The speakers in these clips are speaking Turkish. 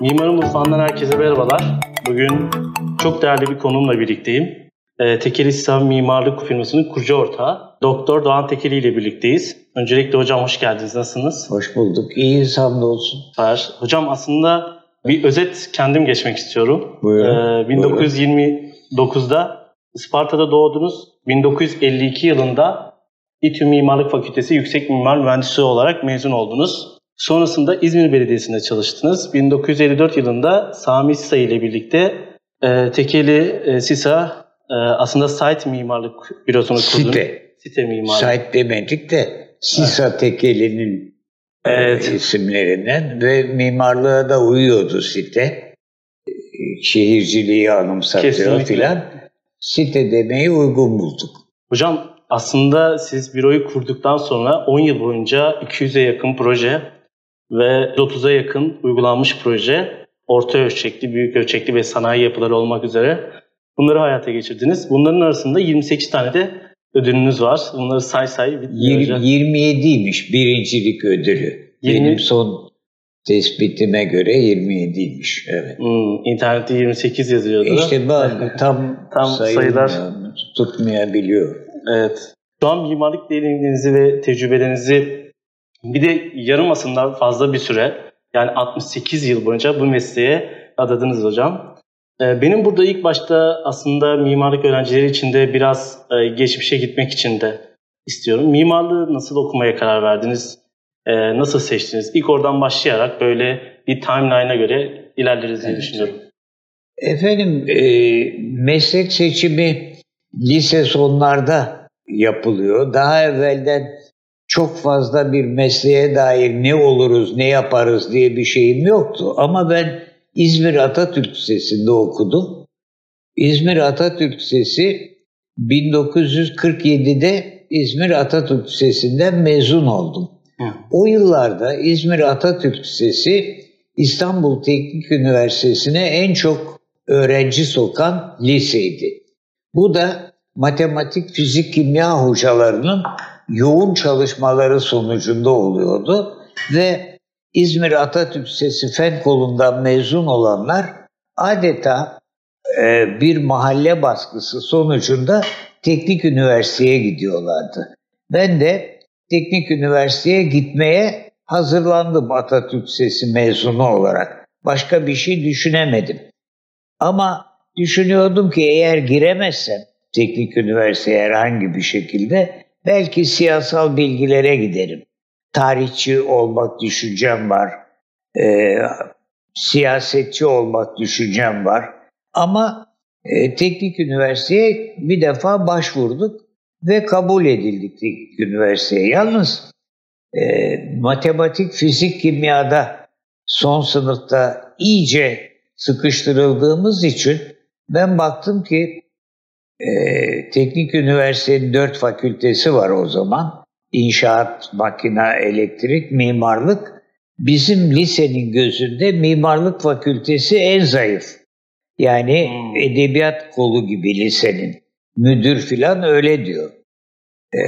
Mimarın Mutfağı'ndan herkese merhabalar. Bugün çok değerli bir konumla birlikteyim. Ee, Tekeli İslam Mimarlık firmasının kurucu ortağı Doktor Doğan Tekeli ile birlikteyiz. Öncelikle hocam hoş geldiniz. Nasılsınız? Hoş bulduk. İyiyiz hamdolsun. Süper. Hocam aslında bir özet kendim geçmek istiyorum. Buyurun. Ee, 1929'da Isparta'da doğdunuz. 1952 yılında İTÜ Mimarlık Fakültesi Yüksek Mimar Mühendisi olarak mezun oldunuz. Sonrasında İzmir Belediyesi'nde çalıştınız. 1954 yılında Sami Sisa ile birlikte e, Tekeli e, Sisa e, aslında site mimarlık bürosunu kurdunuz. Site. Site mimarlık. Sait demedik de Sisa Tekeli'nin e, Evet. isimlerinden ve mimarlığa da uyuyordu site. Şehirciliği anımsatıyor filan. Site demeyi uygun bulduk. Hocam aslında siz büroyu kurduktan sonra 10 yıl boyunca 200'e yakın proje ve 30'a yakın uygulanmış proje, orta ölçekli, büyük ölçekli ve sanayi yapıları olmak üzere bunları hayata geçirdiniz. Bunların arasında 28 tane de ödülünüz var. Bunları say say bitmiyor Yir- hocam. 27'ymiş birincilik ödülü. Yirmi- Benim son tespitime göre 27'ymiş. Evet. Hmm, internette 28 yazıyordu. İşte bazı tam, Tam sayılar. tutmayabiliyor. Evet. Şu an mimarlık deneyimlerinizi ve tecrübelerinizi bir de yarım asırdan fazla bir süre yani 68 yıl boyunca bu mesleğe adadınız hocam. Ee, Benim burada ilk başta aslında mimarlık öğrencileri için de biraz e, geçmişe gitmek için de istiyorum. Mimarlığı nasıl okumaya karar verdiniz? Ee, Nasıl seçtiniz? İlk oradan başlayarak böyle bir timeline'a göre ilerleriz diye Evet. düşünüyorum. Efendim e, meslek seçimi lise sonlarda yapılıyor. Daha evvelden çok fazla bir mesleğe dair ne oluruz, ne yaparız diye bir şeyim yoktu. Ama ben İzmir Atatürk Lisesi'nde okudum. İzmir Atatürk Lisesi 1947'de İzmir Atatürk Lisesi'nden mezun oldum. Hı. O yıllarda İzmir Atatürk Lisesi İstanbul Teknik Üniversitesi'ne en çok öğrenci sokan liseydi. Bu da matematik, fizik, kimya hocalarının yoğun çalışmaları sonucunda oluyordu ve İzmir Atatürk Lisesi Fen kolundan mezun olanlar adeta e, bir mahalle baskısı sonucunda teknik üniversiteye gidiyorlardı. Ben de teknik üniversiteye gitmeye hazırlandım Atatürk Lisesi mezunu olarak. Başka bir şey düşünemedim. Ama düşünüyordum ki eğer giremezsem teknik üniversiteye herhangi bir şekilde belki siyasal bilgilere giderim. Tarihçi olmak düşüncem var. Ee, siyasetçi olmak düşüncem var. Ama e, teknik üniversiteye bir defa başvurduk ve kabul edildik teknik üniversiteye. Yalnız e, matematik, fizik, kimyada son sınıfta iyice sıkıştırıldığımız için ben baktım ki e, teknik üniversitenin dört fakültesi var o zaman. İnşaat, makina, elektrik, mimarlık. Bizim lisenin gözünde mimarlık fakültesi en zayıf. Yani Hmm. edebiyat kolu gibi lisenin. Müdür filan öyle diyor. Ee,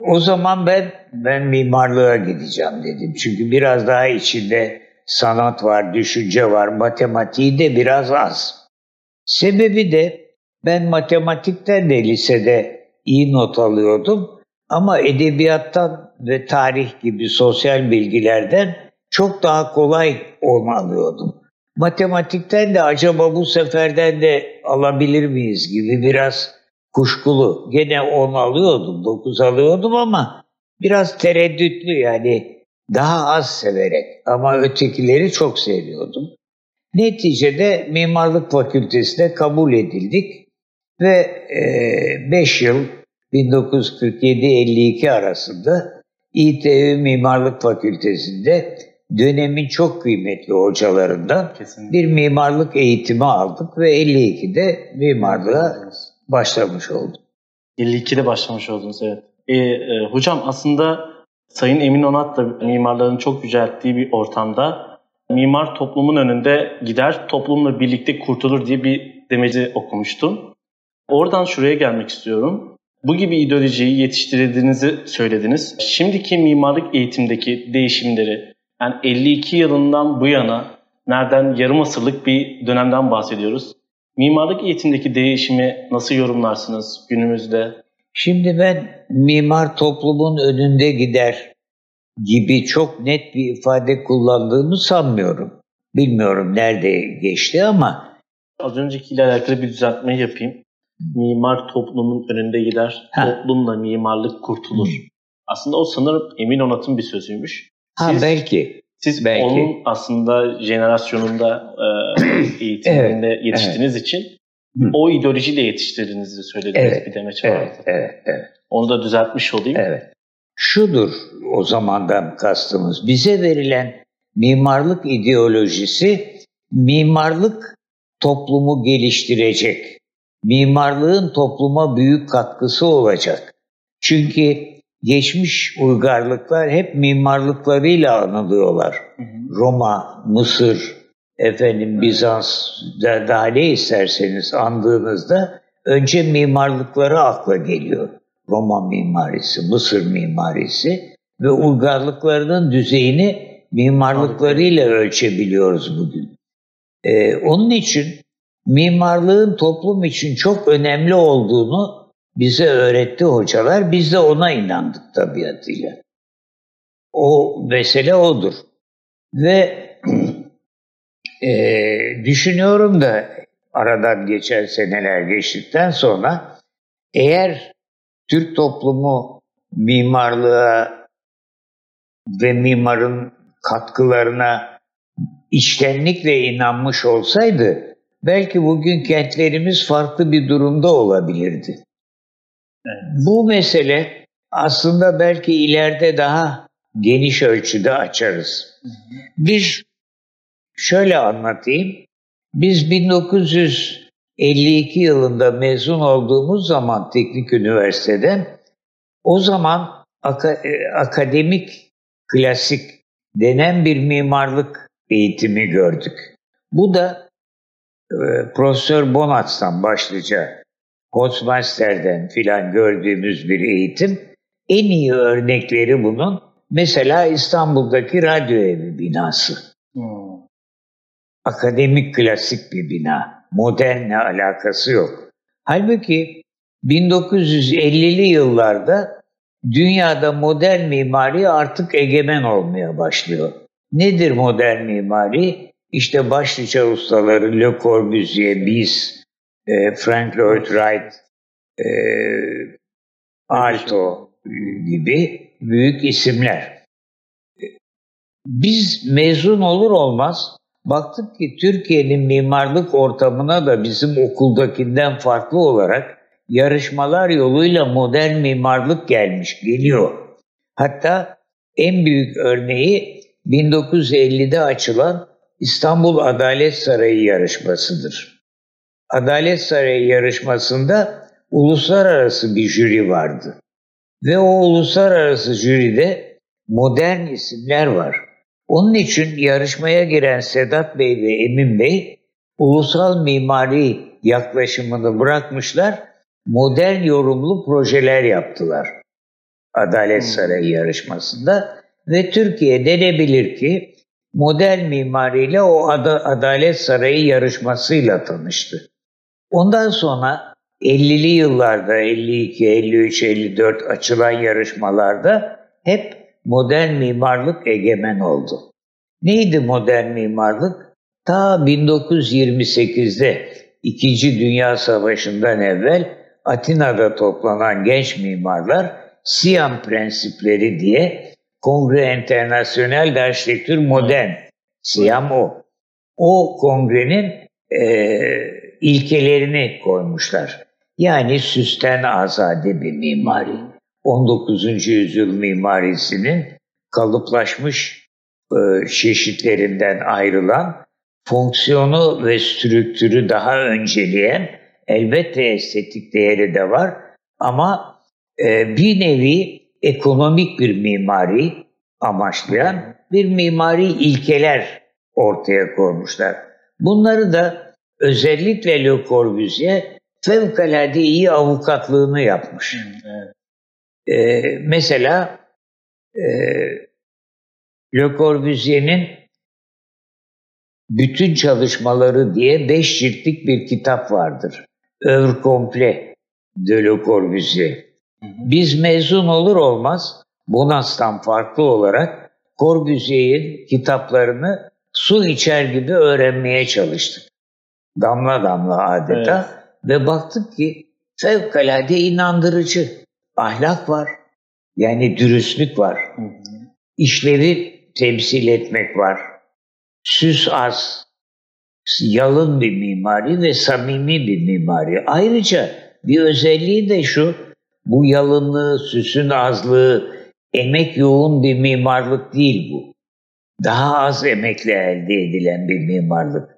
o zaman ben ben mimarlığa gideceğim dedim. Çünkü biraz daha içinde sanat var, düşünce var, matematiği de biraz az. Sebebi de ben matematikten de lisede iyi not alıyordum ama edebiyattan ve tarih gibi sosyal bilgilerden çok daha kolay onu alıyordum. Matematikten de acaba bu seferden de alabilir miyiz gibi biraz kuşkulu. Gene 10 alıyordum, 9 alıyordum ama biraz tereddütlü yani daha az severek ama ötekileri çok seviyordum. Neticede mimarlık fakültesine kabul edildik ve 5 yıl 1947-52 arasında İTÜ Mimarlık Fakültesi'nde dönemin çok kıymetli hocalarından Kesinlikle. bir mimarlık eğitimi aldık ve 52'de mimarlığa başlamış olduk. 52'de başlamış oldunuz evet. E, e, hocam aslında Sayın Emin Onat da mimarların çok yücelttiği bir ortamda mimar toplumun önünde gider, toplumla birlikte kurtulur diye bir demeci okumuştum. Oradan şuraya gelmek istiyorum. Bu gibi ideolojiyi yetiştirdiğinizi söylediniz. Şimdiki mimarlık eğitimdeki değişimleri Yani 52 yılından bu yana nereden yarım asırlık bir dönemden bahsediyoruz. Mimarlık eğitimdeki değişimi nasıl yorumlarsınız günümüzde? Şimdi ben mimar toplumun önünde gider gibi çok net bir ifade kullandığımı sanmıyorum. Bilmiyorum nerede geçti ama Az öncekiyle alakalı bir düzeltme yapayım. Mimar toplumun önünde gider, Ha. toplumla mimarlık kurtulur. Aslında o sanırım Emin Onat'ın bir sözüymüş. ha Siz- belki Siz Belki. onun aslında jenerasyonunda e, eğitiminde yetiştiğiniz için Hı. o ideolojiyle yetiştirdiğinizi söylediniz Evet, bir demeç vardı. evet evet evet. Onu da düzeltmiş olayım. Evet. Şudur o zamandan kastımız. Bize verilen mimarlık ideolojisi mimarlık toplumu geliştirecek. Mimarlığın topluma büyük katkısı olacak. Çünkü geçmiş uygarlıklar hep mimarlıklarıyla anılıyorlar. Hı hı. Roma, Mısır, efendim Bizans da, daha ne isterseniz andığınızda önce mimarlıkları akla geliyor. Roma mimarisi, Mısır mimarisi ve uygarlıklarının düzeyini mimarlıklarıyla ölçebiliyoruz bugün. Ee, onun için mimarlığın toplum için çok önemli olduğunu bize öğretti hocalar. Biz de ona inandık tabiatıyla. O mesele odur. Ve e, düşünüyorum da aradan geçen seneler geçtikten sonra eğer Türk toplumu mimarlığa ve mimarın katkılarına içtenlikle inanmış olsaydı belki bugün kentlerimiz farklı bir durumda olabilirdi. Bu mesele aslında belki ileride daha geniş ölçüde açarız. Bir şöyle anlatayım. Biz 1952 yılında mezun olduğumuz zaman teknik üniversiteden o zaman aka- e, akademik klasik denen bir mimarlık eğitimi gördük. Bu da Profesör Bonatz'tan başlıca Hofmeister'den filan gördüğümüz bir eğitim. En iyi örnekleri bunun mesela İstanbul'daki radyo evi binası. Hmm. Akademik klasik bir bina. Modernle alakası yok. Halbuki 1950'li yıllarda dünyada modern mimari artık egemen olmaya başlıyor. Nedir modern mimari? İşte başlıca ustaları Le Corbusier, Bis, e, Frank Lloyd Wright, e, Alto gibi büyük isimler. Biz mezun olur olmaz baktık ki Türkiye'nin mimarlık ortamına da bizim okuldakinden farklı olarak yarışmalar yoluyla modern mimarlık gelmiş, geliyor. Hatta en büyük örneği 1950'de açılan İstanbul Adalet Sarayı yarışmasıdır. Adalet Sarayı yarışmasında uluslararası bir jüri vardı. Ve o uluslararası jüride modern isimler var. Onun için yarışmaya giren Sedat Bey ve Emin Bey ulusal mimari yaklaşımını bırakmışlar, modern yorumlu projeler yaptılar. Adalet Sarayı yarışmasında ve Türkiye denebilir ki modern mimariyle o Ada- Adalet Sarayı yarışmasıyla tanıştı. Ondan sonra 50'li yıllarda 52, 53, 54 açılan yarışmalarda hep modern mimarlık egemen oldu. Neydi modern mimarlık? Ta 1928'de İkinci Dünya Savaşı'ndan evvel Atina'da toplanan genç mimarlar Siam prensipleri diye Kongre Internasyonel d'Architecture Modern, Siam o. O kongrenin e, ilkelerini koymuşlar. Yani süsten azade bir mimari. 19. yüzyıl mimarisinin kalıplaşmış e, çeşitlerinden ayrılan, fonksiyonu ve strüktürü daha önceleyen, elbette estetik değeri de var ama e, bir nevi ekonomik bir mimari amaçlayan bir mimari ilkeler ortaya koymuşlar. Bunları da özellikle Le Corbusier fevkalade iyi avukatlığını yapmış. Evet. Ee, mesela e, Le Corbusier'in bütün çalışmaları diye beş ciltlik bir kitap vardır. Övre Komple de Le Corbusier. Biz mezun olur olmaz Bonas'tan farklı olarak Corbusier'in kitaplarını su içer gibi öğrenmeye çalıştık. Damla damla adeta. Evet. Ve baktık ki fevkalade inandırıcı. Ahlak var. Yani dürüstlük var. Hı hı. İşlevi temsil etmek var. Süs az. Yalın bir mimari ve samimi bir mimari. Ayrıca bir özelliği de şu, bu yalınlığı, süsün azlığı, emek yoğun bir mimarlık değil bu. Daha az emekle elde edilen bir mimarlık.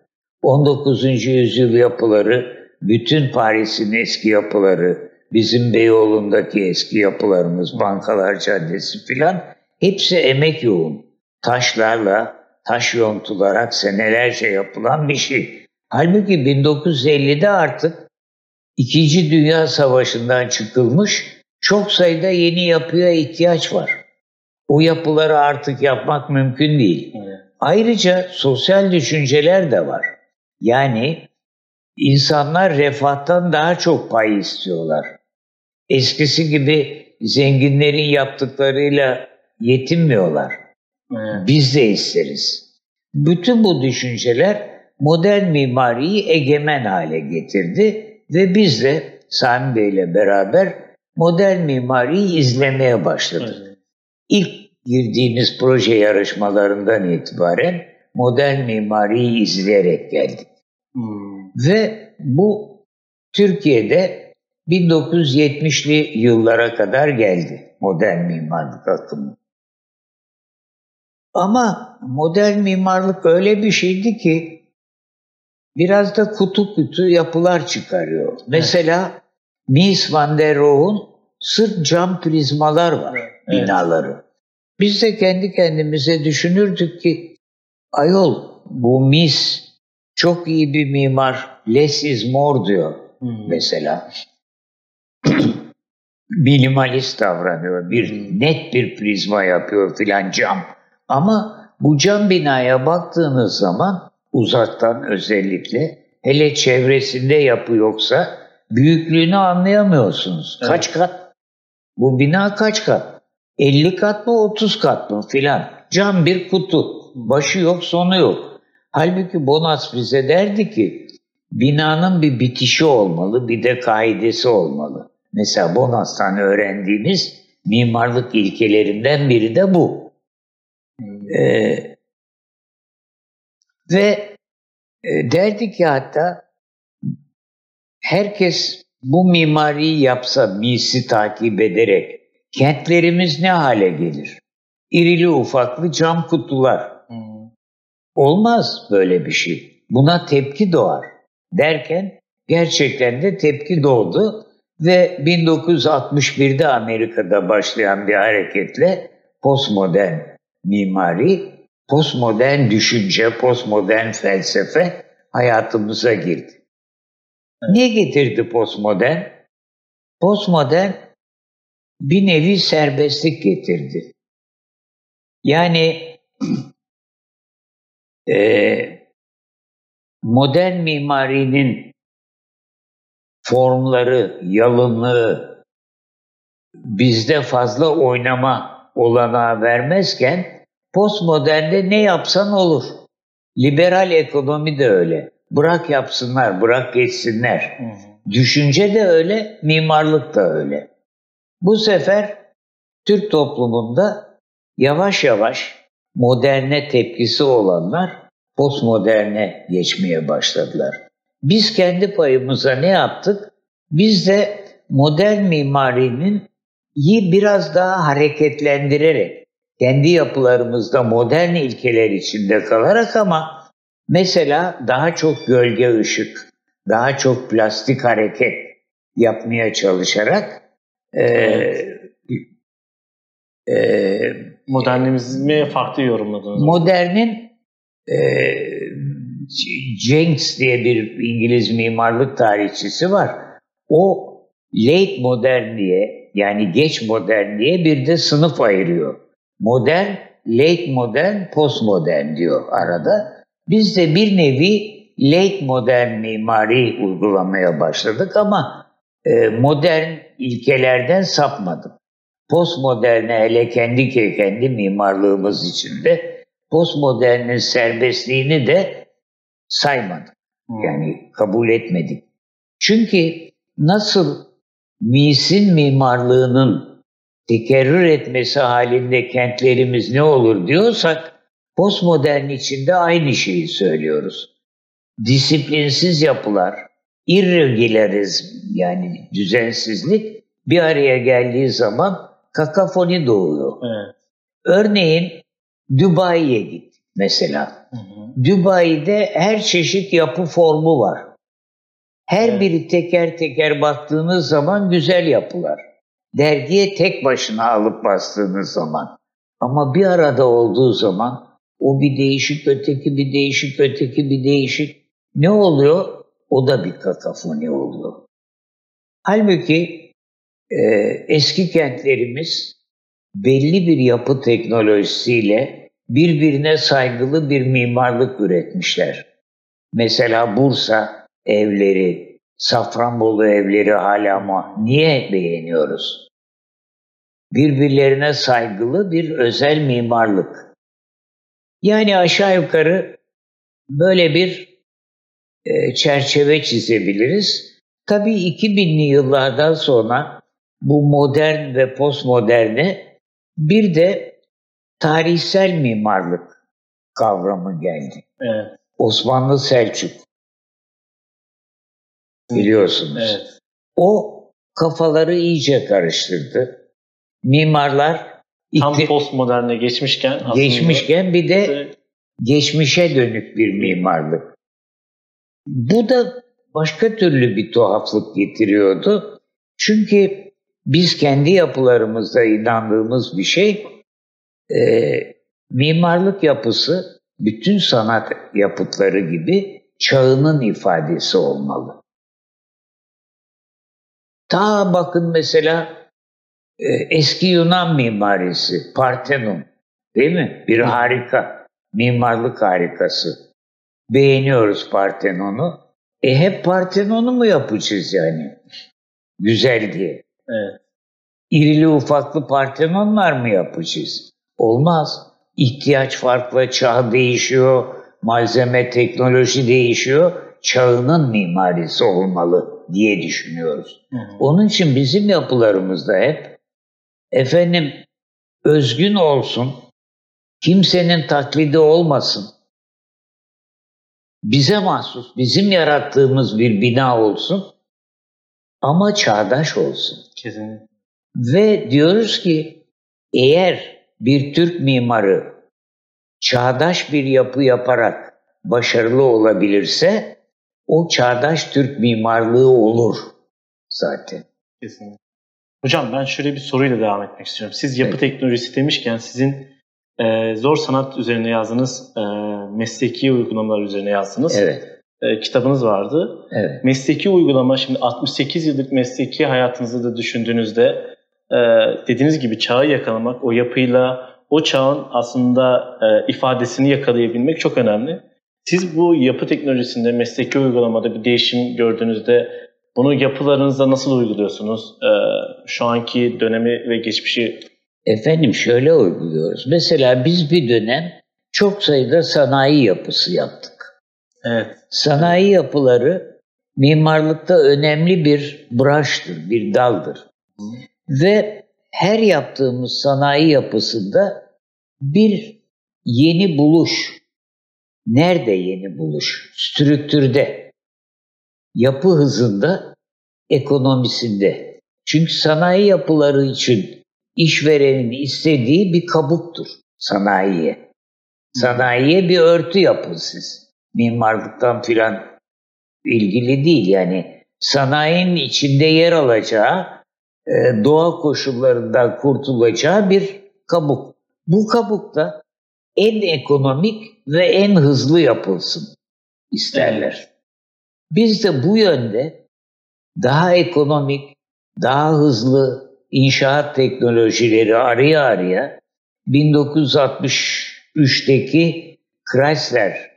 19. yüzyıl yapıları, bütün Paris'in eski yapıları, bizim Beyoğlu'ndaki eski yapılarımız, Bankalar Caddesi filan hepsi emek yoğun. Taşlarla, taş yontularak senelerce yapılan bir şey. Halbuki 1950'de artık İkinci Dünya Savaşı'ndan çıkılmış çok sayıda yeni yapıya ihtiyaç var. O yapıları artık yapmak mümkün değil. Ayrıca sosyal düşünceler de var. Yani insanlar refahtan daha çok pay istiyorlar. Eskisi gibi zenginlerin yaptıklarıyla yetinmiyorlar. Evet. Biz de isteriz. Bütün bu düşünceler modern mimariyi egemen hale getirdi ve biz de Sami Bey ile beraber modern mimariyi izlemeye başladık. Evet. İlk girdiğimiz proje yarışmalarından itibaren modern mimariyi izleyerek geldik. Hmm. Ve bu Türkiye'de 1970'li yıllara kadar geldi modern mimarlık akımı. Ama modern mimarlık öyle bir şeydi ki biraz da kutu kutu yapılar çıkarıyor. Evet. Mesela Mies van der Rohe'un sırt cam prizmalar var evet. binaları. Biz de kendi kendimize düşünürdük ki ayol bu Mies çok iyi bir mimar. Less is more diyor hmm. mesela. Minimalist davranıyor. Bir hmm. net bir prizma yapıyor filan cam. Ama bu cam binaya baktığınız zaman uzaktan özellikle hele çevresinde yapı yoksa büyüklüğünü anlayamıyorsunuz. Evet. Kaç kat? Bu bina kaç kat? 50 kat mı 30 kat mı filan. Cam bir kutu. Başı yok sonu yok. Halbuki Bonas bize derdi ki binanın bir bitişi olmalı bir de kaidesi olmalı. Mesela Bonas'tan öğrendiğimiz mimarlık ilkelerinden biri de bu. Ee, ve e, derdi ki hatta herkes bu mimariyi yapsa, misi takip ederek kentlerimiz ne hale gelir? İrili ufaklı cam kutular. Hmm. Olmaz böyle bir şey. Buna tepki doğar. Derken gerçekten de tepki doğdu ve 1961'de Amerika'da başlayan bir hareketle postmodern mimari, postmodern düşünce, postmodern felsefe hayatımıza girdi. Ne getirdi postmodern? Postmodern bir nevi serbestlik getirdi. Yani e, modern mimarinin formları, yalınlığı bizde fazla oynama olanağı vermezken postmodernde ne yapsan olur. Liberal ekonomi de öyle. Bırak yapsınlar, bırak geçsinler. Hı hı. Düşünce de öyle, mimarlık da öyle. Bu sefer Türk toplumunda yavaş yavaş moderne tepkisi olanlar postmoderne geçmeye başladılar. Biz kendi payımıza ne yaptık? Biz de modern mimarinin yi biraz daha hareketlendirerek, kendi yapılarımızda modern ilkeler içinde kalarak ama mesela daha çok gölge ışık, daha çok plastik hareket yapmaya çalışarak e, e, modernizmi farklı yorumladınız. Modernin e, Jenks diye bir İngiliz mimarlık tarihçisi var. O late modern diye yani geç modern diye bir de sınıf ayırıyor. Modern late modern, postmodern diyor arada. Biz de bir nevi late modern mimari uygulamaya başladık ama e, modern ilkelerden sapmadık. Postmoderne hele kendi kendi mimarlığımız içinde postmodernin serbestliğini de saymadık. Hmm. Yani kabul etmedik. Çünkü nasıl misin mimarlığının tekerrür etmesi halinde kentlerimiz ne olur diyorsak postmodern içinde aynı şeyi söylüyoruz. Disiplinsiz yapılar, irregularizm yani düzensizlik bir araya geldiği zaman kakafoni doğuyor. Evet. Örneğin Dubai'ye git mesela. Hı hı. Dubai'de her çeşit yapı formu var. Her evet. biri teker teker baktığınız zaman güzel yapılar. Dergiye tek başına alıp bastığınız zaman. Ama bir arada olduğu zaman o bir değişik, öteki bir değişik, öteki bir değişik. Ne oluyor? O da bir kakafoni oluyor. Halbuki e, eski kentlerimiz belli bir yapı teknolojisiyle birbirine saygılı bir mimarlık üretmişler. Mesela Bursa evleri, Safranbolu evleri hala ama niye beğeniyoruz? Birbirlerine saygılı bir özel mimarlık. Yani aşağı yukarı böyle bir e, çerçeve çizebiliriz. Tabii 2000'li yıllardan sonra bu modern ve postmoderne bir de tarihsel mimarlık kavramı geldi. Evet. Osmanlı Selçuk biliyorsunuz. Evet. O kafaları iyice karıştırdı. Mimarlar tam ikti- postmoderne geçmişken aslında geçmişken bir de geçmişe dönük bir mimarlık. Bu da başka türlü bir tuhaflık getiriyordu. Çünkü biz kendi yapılarımızda inandığımız bir şey e, mimarlık yapısı bütün sanat yapıtları gibi çağının ifadesi olmalı. Ta bakın mesela e, eski Yunan mimarisi Parthenon değil mi? Bir harika, mimarlık harikası. Beğeniyoruz Parthenon'u. E hep Parthenon'u mu yapacağız yani? Güzel diye. Evet. İrili ufaklı Partenonlar mı yapacağız? Olmaz. İhtiyaç farklı, çağ değişiyor, malzeme, teknoloji değişiyor. Çağının mimarisi olmalı diye düşünüyoruz. Hı hı. Onun için bizim yapılarımızda hep efendim özgün olsun, kimsenin taklidi olmasın, bize mahsus, bizim yarattığımız bir bina olsun ama çağdaş olsun. Kesinlikle. Ve diyoruz ki eğer bir Türk mimarı çağdaş bir yapı yaparak başarılı olabilirse o çağdaş Türk mimarlığı olur zaten. Kesinlikle. Hocam ben şöyle bir soruyla devam etmek istiyorum. Siz yapı evet. teknolojisi demişken sizin e, zor sanat üzerine yazdığınız, e, mesleki uygulamalar üzerine yazdığınız evet. e, kitabınız vardı. Evet. Mesleki uygulama şimdi 68 yıllık mesleki hayatınızı da düşündüğünüzde e, dediğiniz gibi çağı yakalamak, o yapıyla o çağın aslında e, ifadesini yakalayabilmek çok önemli. Siz bu yapı teknolojisinde, mesleki uygulamada bir değişim gördüğünüzde bunu yapılarınızda nasıl uyguluyorsunuz? E, şu anki dönemi ve geçmişi Efendim şöyle uyguluyoruz. Mesela biz bir dönem çok sayıda sanayi yapısı yaptık. Evet. Sanayi yapıları mimarlıkta önemli bir branştır, bir daldır. Hı. Ve her yaptığımız sanayi yapısında bir yeni buluş. Nerede yeni buluş? Strüktürde, yapı hızında, ekonomisinde. Çünkü sanayi yapıları için işverenin istediği bir kabuktur sanayiye. Sanayiye bir örtü yapın siz. Mimarlıktan filan ilgili değil yani. Sanayinin içinde yer alacağı e, doğa koşullarından kurtulacağı bir kabuk. Bu kabuk da en ekonomik ve en hızlı yapılsın isterler. Biz de bu yönde daha ekonomik, daha hızlı inşaat teknolojileri araya araya 1963'teki Chrysler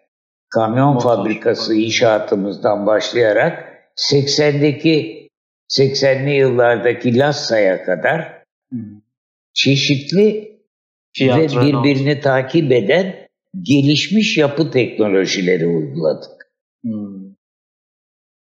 kamyon Motor. fabrikası inşaatımızdan başlayarak 80'deki 80'li yıllardaki Lassa'ya kadar çeşitli Fiyat, ve birbirini Renault. takip eden gelişmiş yapı teknolojileri uyguladık. Hmm.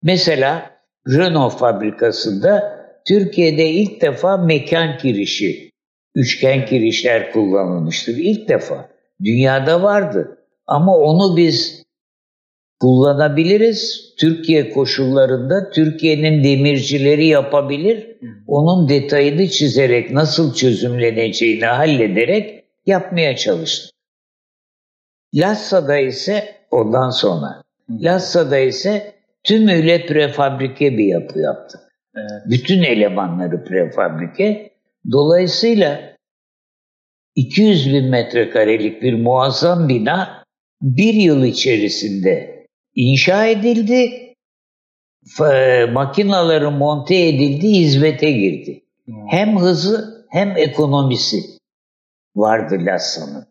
Mesela Renault fabrikasında Türkiye'de ilk defa mekan kirişi, üçgen kirişler kullanılmıştır. İlk defa. Dünyada vardı. Ama onu biz kullanabiliriz. Türkiye koşullarında Türkiye'nin demircileri yapabilir. Onun detayını çizerek nasıl çözümleneceğini hallederek yapmaya çalıştık. Lassa'da ise ondan sonra Lassa'da ise tümüyle prefabrike bir yapı yaptık. Evet. Bütün elemanları prefabrike. Dolayısıyla 200 bin metrekarelik bir muazzam bina bir yıl içerisinde inşa edildi. Makinaları monte edildi, hizmete girdi. Hmm. Hem hızı hem ekonomisi vardı Lassa'nın.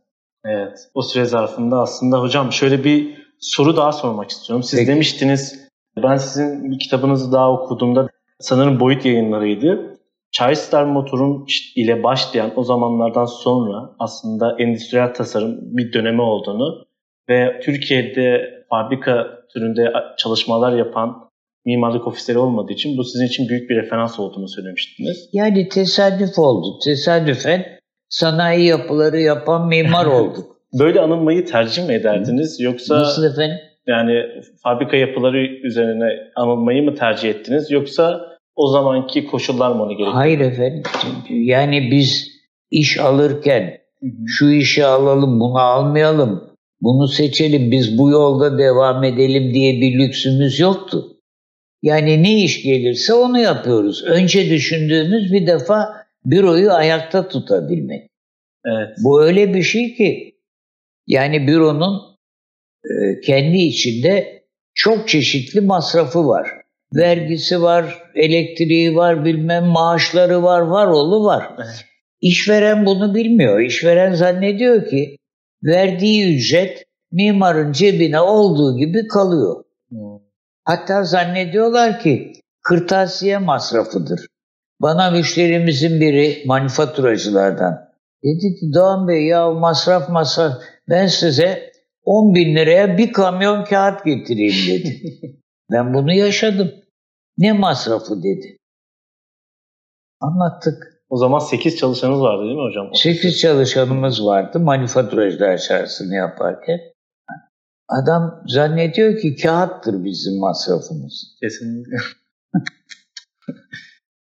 Evet. O süre zarfında aslında hocam şöyle bir soru daha sormak istiyorum. Siz Peki. demiştiniz ben sizin bir kitabınızı daha okuduğumda sanırım boyut yayınlarıydı. Charleston motorun ile başlayan o zamanlardan sonra aslında endüstriyel tasarım bir dönemi olduğunu ve Türkiye'de fabrika türünde çalışmalar yapan mimarlık ofisleri olmadığı için bu sizin için büyük bir referans olduğunu söylemiştiniz. Yani tesadüf oldu. Tesadüfen sanayi yapıları yapan mimar olduk. Böyle anılmayı tercih mi ederdiniz yoksa Nasıl efendim? Yani fabrika yapıları üzerine anılmayı mı tercih ettiniz yoksa o zamanki koşullar mı onu gerektiriyor? Hayır efendim. Yani biz iş alırken şu işi alalım, bunu almayalım, bunu seçelim, biz bu yolda devam edelim diye bir lüksümüz yoktu. Yani ne iş gelirse onu yapıyoruz. Önce düşündüğümüz bir defa büroyu ayakta tutabilmek. Evet. Bu öyle bir şey ki yani büronun e, kendi içinde çok çeşitli masrafı var. Vergisi var, elektriği var, bilmem maaşları var, var oğlu var. Evet. İşveren bunu bilmiyor. İşveren zannediyor ki verdiği ücret mimarın cebine olduğu gibi kalıyor. Hmm. Hatta zannediyorlar ki kırtasiye masrafıdır. Bana müşterimizin biri manifaturacılardan dedi ki Doğan Bey ya masraf masraf ben size 10 bin liraya bir kamyon kağıt getireyim dedi. ben bunu yaşadım. Ne masrafı dedi. Anlattık. O zaman 8 çalışanınız vardı değil mi hocam? 8 çalışanımız vardı manifaturacılar çağrısını yaparken. Adam zannediyor ki kağıttır bizim masrafımız. Kesinlikle.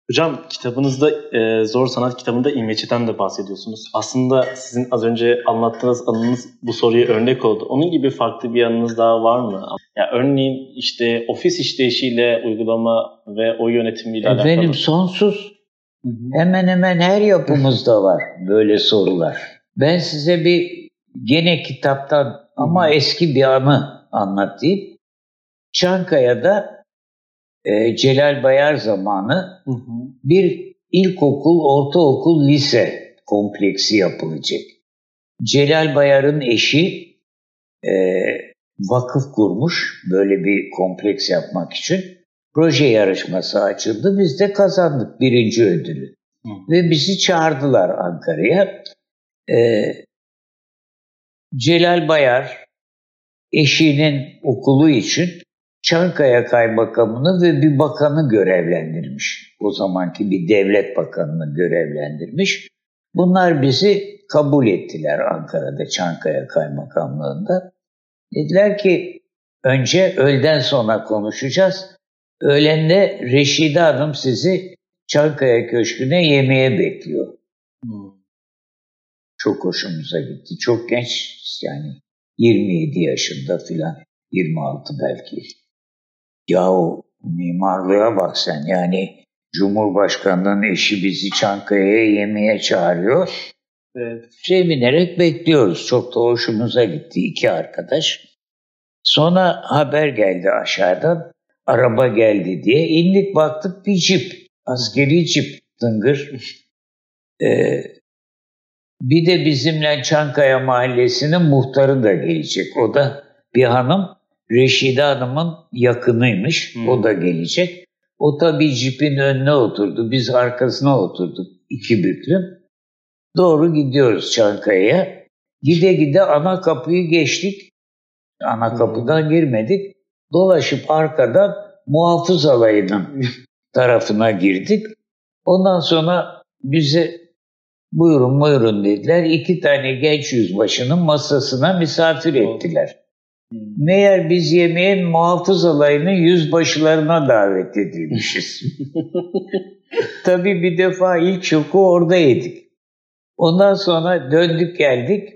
Hocam kitabınızda e, Zor Sanat kitabında İmveçi'den de bahsediyorsunuz. Aslında sizin az önce anlattığınız anınız bu soruya örnek oldu. Onun gibi farklı bir anınız daha var mı? Ya örneğin işte ofis işleyişiyle uygulama ve o yönetimiyle alakalı. Benim sonsuz. Hemen hemen her yapımızda var böyle sorular. Ben size bir gene kitaptan ama eski bir anı anlatayım. Çankaya'da e, Celal Bayar zamanı hı hı. bir ilkokul, ortaokul, lise kompleksi yapılacak. Celal Bayar'ın eşi e, vakıf kurmuş böyle bir kompleks yapmak için. Proje yarışması açıldı. Biz de kazandık birinci ödülü. Hı. Ve bizi çağırdılar Ankara'ya. E, Celal Bayar eşinin okulu için Çankaya Kaymakamını ve bir bakanı görevlendirmiş. O zamanki bir devlet bakanını görevlendirmiş. Bunlar bizi kabul ettiler Ankara'da Çankaya Kaymakamlığında. Dediler ki önce öğleden sonra konuşacağız. Öğlende Reşide Hanım sizi Çankaya Köşkü'ne yemeğe bekliyor. Çok hoşumuza gitti. Çok genç yani 27 yaşında filan 26 belki. Yahu mimarlığa bak sen yani Cumhurbaşkanı'nın eşi bizi Çankaya'ya yemeğe çağırıyor. Evet. Sevinerek bekliyoruz. Çok da hoşumuza gitti iki arkadaş. Sonra haber geldi aşağıdan. Araba geldi diye. indik baktık bir cip. Askeri cip tıngır. Ee, Bir de bizimle Çankaya Mahallesi'nin muhtarı da gelecek. O da bir hanım. Reşide Hanım'ın yakınıymış. Hmm. O da gelecek. O tabii jipin önüne oturdu. Biz arkasına oturduk. iki büklüm. Doğru gidiyoruz Çankaya'ya. Gide gide ana kapıyı geçtik. Ana hmm. kapıdan girmedik. Dolaşıp arkadan muhafız alayının tarafına girdik. Ondan sonra bize buyurun buyurun dediler. İki tane genç yüzbaşının masasına misafir ettiler. Meğer biz yemeğe muhafız alayının yüzbaşılarına davet edilmişiz. Tabii bir defa ilk şoku orada yedik. Ondan sonra döndük geldik.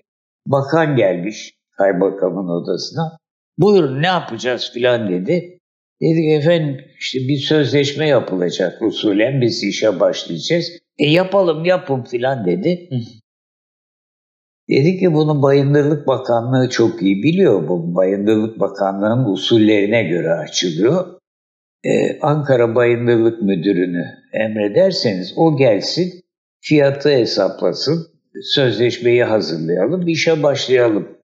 Bakan gelmiş kaymakamın odasına. Buyurun ne yapacağız filan dedi. Dedik efendim işte bir sözleşme yapılacak usulen biz işe başlayacağız. E yapalım yapın filan dedi. Dedi ki bunu Bayındırlık Bakanlığı çok iyi biliyor. Bu Bayındırlık Bakanlığı'nın usullerine göre açılıyor. Ee, Ankara Bayındırlık Müdürünü emrederseniz o gelsin, fiyatı hesaplasın, sözleşmeyi hazırlayalım, işe başlayalım.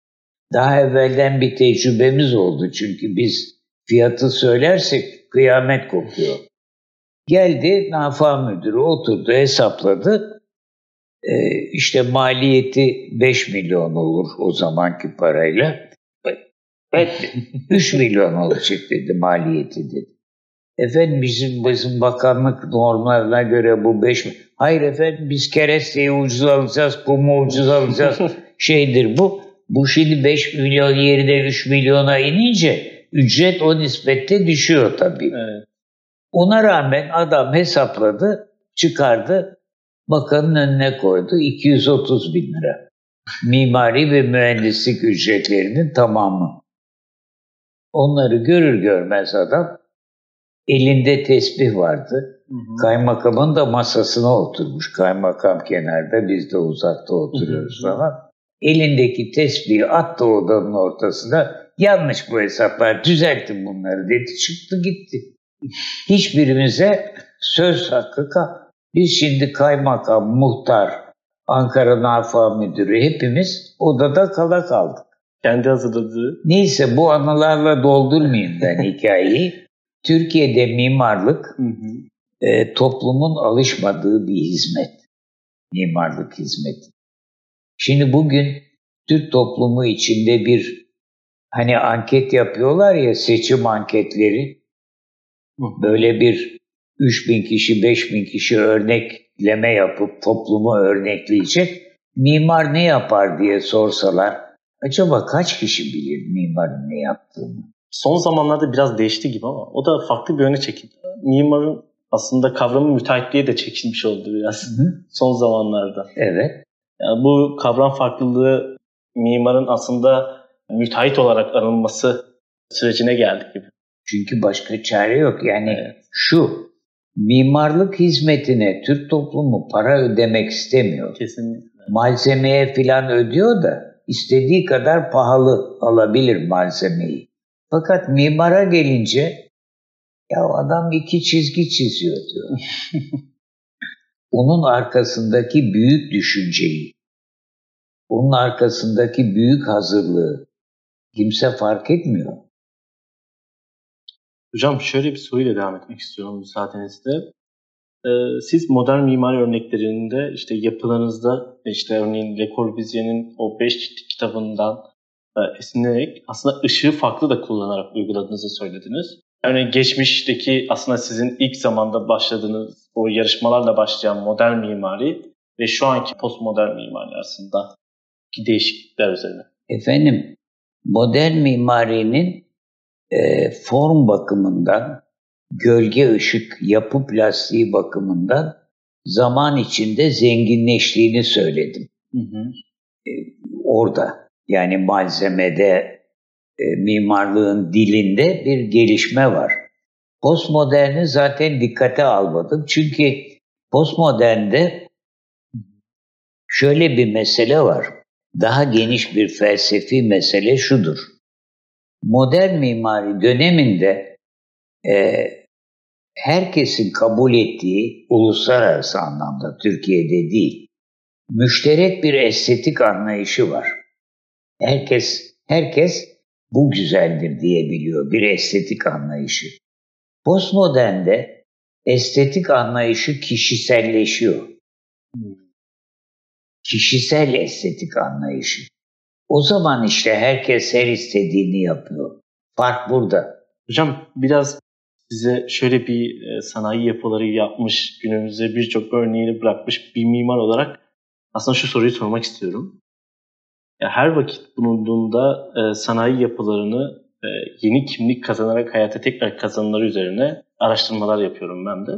Daha evvelden bir tecrübemiz oldu çünkü biz fiyatı söylersek kıyamet kopuyor. Geldi Nafa Müdürü oturdu hesapladı. Ee, işte maliyeti 5 milyon olur o zamanki parayla. Evet, 3 milyon olacak dedi maliyeti dedi. Efendim bizim, bizim bakanlık normlarına göre bu 5 milyon. Hayır efendim biz keresteyi ucuz alacağız, kumu ucuz alacağız şeydir bu. Bu şimdi 5 milyon yerine 3 milyona inince ücret o nispette düşüyor tabii. Evet. Ona rağmen adam hesapladı, çıkardı bakanın önüne koydu 230 bin lira. Mimari ve mühendislik ücretlerinin tamamı. Onları görür görmez adam elinde tesbih vardı. Hı hı. Kaymakamın da masasına oturmuş. Kaymakam kenarda biz de uzakta oturuyoruz hı hı. falan. Elindeki tesbihi attı odanın ortasına. Yanlış bu hesaplar düzelttim bunları dedi. Çıktı gitti. Hiçbirimize söz hakkı kal biz şimdi kaymakam, muhtar, Ankara Nafa Müdürü hepimiz odada kala kaldık. Kendi hazırladığı. Neyse bu anılarla doldurmayayım ben hikayeyi. Türkiye'de mimarlık hı hı. E, toplumun alışmadığı bir hizmet. Mimarlık hizmeti. Şimdi bugün Türk toplumu içinde bir hani anket yapıyorlar ya seçim anketleri. Böyle bir 3 bin kişi, 5 bin kişi örnekleme yapıp toplumu örnekleyecek. Mimar ne yapar diye sorsalar acaba kaç kişi bilir mimarın ne yaptığını? Son zamanlarda biraz değişti gibi ama o da farklı bir yöne çekildi. Mimarın aslında kavramı müteahhitliğe de çekilmiş oldu biraz Hı. son zamanlarda. Evet. Yani bu kavram farklılığı mimarın aslında müteahhit olarak anılması sürecine geldik gibi. Çünkü başka çare yok. Yani evet. şu mimarlık hizmetine Türk toplumu para ödemek istemiyor. Kesinlikle. Malzemeye filan ödüyor da istediği kadar pahalı alabilir malzemeyi. Fakat mimara gelince ya adam iki çizgi çiziyor diyor. onun arkasındaki büyük düşünceyi, onun arkasındaki büyük hazırlığı kimse fark etmiyor. Hocam şöyle bir soruyla devam etmek istiyorum müsaadenizle. Ee, siz modern mimari örneklerinde işte yapılarınızda işte örneğin Le Corbusier'in o 5 ciltlik kitabından e, esinlenerek aslında ışığı farklı da kullanarak uyguladığınızı söylediniz. Örneğin geçmişteki aslında sizin ilk zamanda başladığınız o yarışmalarla başlayan modern mimari ve şu anki postmodern mimari arasında değişiklikler üzerine. Efendim modern mimarinin e, form bakımından, gölge ışık yapı plastiği bakımından zaman içinde zenginleştiğini söyledim. Hı hı. E, orada yani malzemede, e, mimarlığın dilinde bir gelişme var. Postmoderni zaten dikkate almadım. Çünkü postmodernde şöyle bir mesele var. Daha geniş bir felsefi mesele şudur modern mimari döneminde e, herkesin kabul ettiği uluslararası anlamda Türkiye'de değil müşterek bir estetik anlayışı var. Herkes herkes bu güzeldir diyebiliyor bir estetik anlayışı. Postmodernde estetik anlayışı kişiselleşiyor. Kişisel estetik anlayışı. O zaman işte herkes her istediğini yapıyor. Fark burada. Hocam biraz size şöyle bir e, sanayi yapıları yapmış, günümüzde birçok örneğini bırakmış bir mimar olarak aslında şu soruyu sormak istiyorum. Her vakit bulunduğunda e, sanayi yapılarını e, yeni kimlik kazanarak hayata tekrar kazanımları üzerine araştırmalar yapıyorum ben de.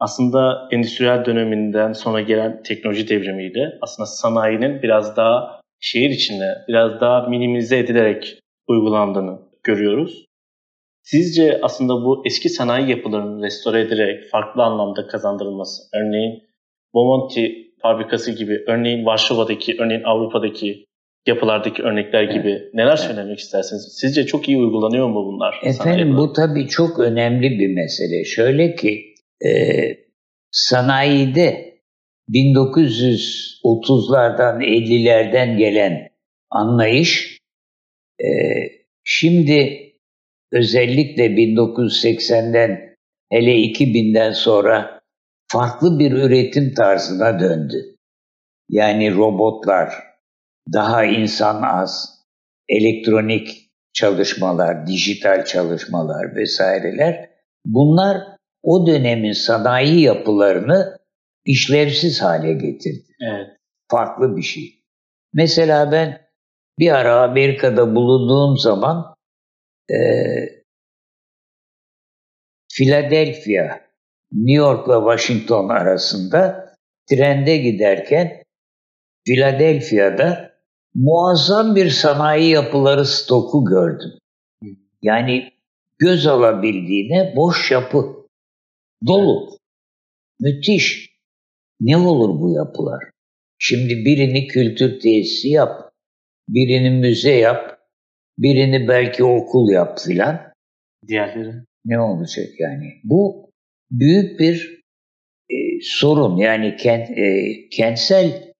Aslında endüstriyel döneminden sonra gelen teknoloji devrimiyle aslında sanayinin biraz daha şehir içinde biraz daha minimize edilerek uygulandığını görüyoruz. Sizce aslında bu eski sanayi yapılarının restore edilerek farklı anlamda kazandırılması, örneğin Bomonti fabrikası gibi, örneğin Varşova'daki, örneğin Avrupa'daki yapılardaki örnekler gibi evet. neler söylemek istersiniz? Sizce çok iyi uygulanıyor mu bunlar? Efendim bu tabii çok önemli bir mesele. Şöyle ki e, sanayide 1930'lardan 50'lerden gelen anlayış e, şimdi özellikle 1980'den hele 2000'den sonra farklı bir üretim tarzına döndü. Yani robotlar, daha insan az, elektronik çalışmalar, dijital çalışmalar vesaireler bunlar o dönemin sanayi yapılarını işlevsiz hale getirdi. Evet. Farklı bir şey. Mesela ben bir ara Amerika'da bulunduğum zaman e, Philadelphia, New York ve Washington arasında trende giderken Philadelphia'da muazzam bir sanayi yapıları stoku gördüm. Yani göz alabildiğine boş yapı. Dolu. Müthiş. Ne olur bu yapılar? Şimdi birini kültür tesisi yap, birini müze yap, birini belki okul yap filan. Diğerleri? Ne olacak yani? Bu büyük bir e, sorun. Yani kent, e, kentsel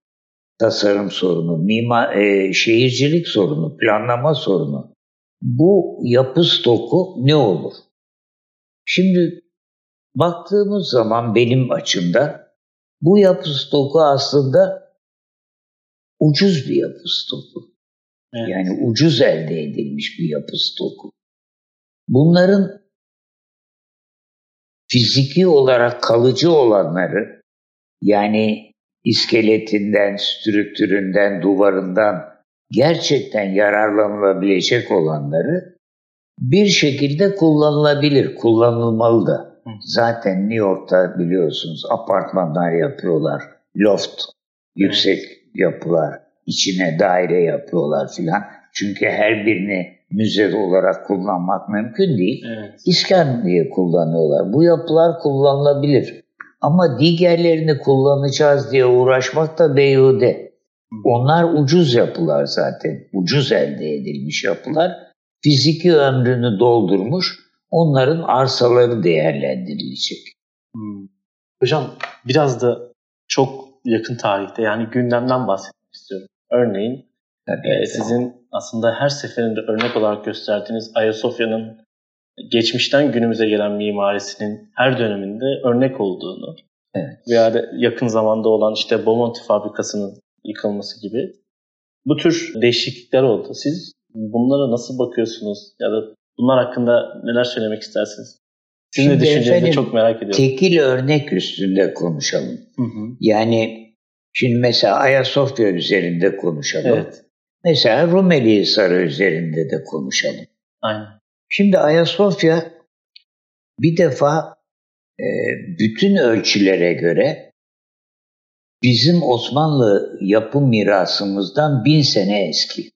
tasarım sorunu, mimar, e, şehircilik sorunu, planlama sorunu. Bu yapı stoku ne olur? Şimdi baktığımız zaman benim açımdan bu yapı stoku aslında ucuz bir yapı stoku. Evet. Yani ucuz elde edilmiş bir yapı stoku. Bunların fiziki olarak kalıcı olanları yani iskeletinden, strüktüründen, duvarından gerçekten yararlanılabilecek olanları bir şekilde kullanılabilir, kullanılmalı da. Zaten New York'ta biliyorsunuz apartmanlar yapıyorlar, loft, yüksek yapılar, içine daire yapıyorlar filan. Çünkü her birini müze olarak kullanmak mümkün değil. Evet. İskan diye kullanıyorlar. Bu yapılar kullanılabilir. Ama diğerlerini kullanacağız diye uğraşmak da beyhude. Onlar ucuz yapılar zaten. Ucuz elde edilmiş yapılar. Fiziki ömrünü doldurmuş. Onların arsaları değerlendirilecek. Hmm. Hocam biraz da çok yakın tarihte yani gündemden bahsetmek istiyorum. Örneğin Tabii, e, sizin aslında her seferinde örnek olarak gösterdiğiniz Ayasofya'nın geçmişten günümüze gelen mimarisinin her döneminde örnek olduğunu evet. veya da yakın zamanda olan işte Bomonti fabrikasının yıkılması gibi bu tür değişiklikler oldu. Siz bunlara nasıl bakıyorsunuz ya da bunlar hakkında neler söylemek istersiniz? Sizin de düşüncenizi çok merak ediyorum. Tekil örnek üstünde konuşalım. Hı hı. Yani şimdi mesela Ayasofya üzerinde konuşalım. Evet. Mesela Rumeli Hisarı üzerinde de konuşalım. Aynen. Şimdi Ayasofya bir defa e, bütün ölçülere göre bizim Osmanlı yapı mirasımızdan bin sene eski.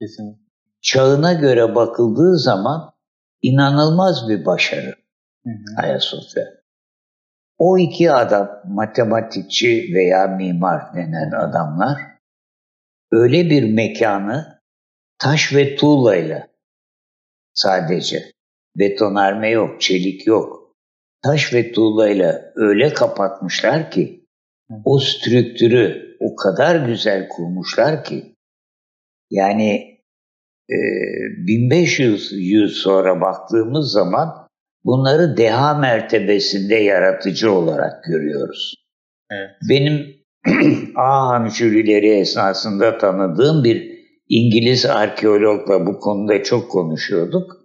Kesin. Çağına göre bakıldığı zaman inanılmaz bir başarı hı hı. Ayasofya. O iki adam, matematikçi veya mimar denen adamlar, öyle bir mekanı taş ve tuğlayla sadece. Betonarme yok, çelik yok. Taş ve tuğlayla öyle kapatmışlar ki o strüktürü o kadar güzel kurmuşlar ki yani e, 1500 yıl sonra baktığımız zaman bunları deha mertebesinde yaratıcı olarak görüyoruz. Evet. Benim Ahan jürileri esnasında tanıdığım bir İngiliz arkeologla bu konuda çok konuşuyorduk.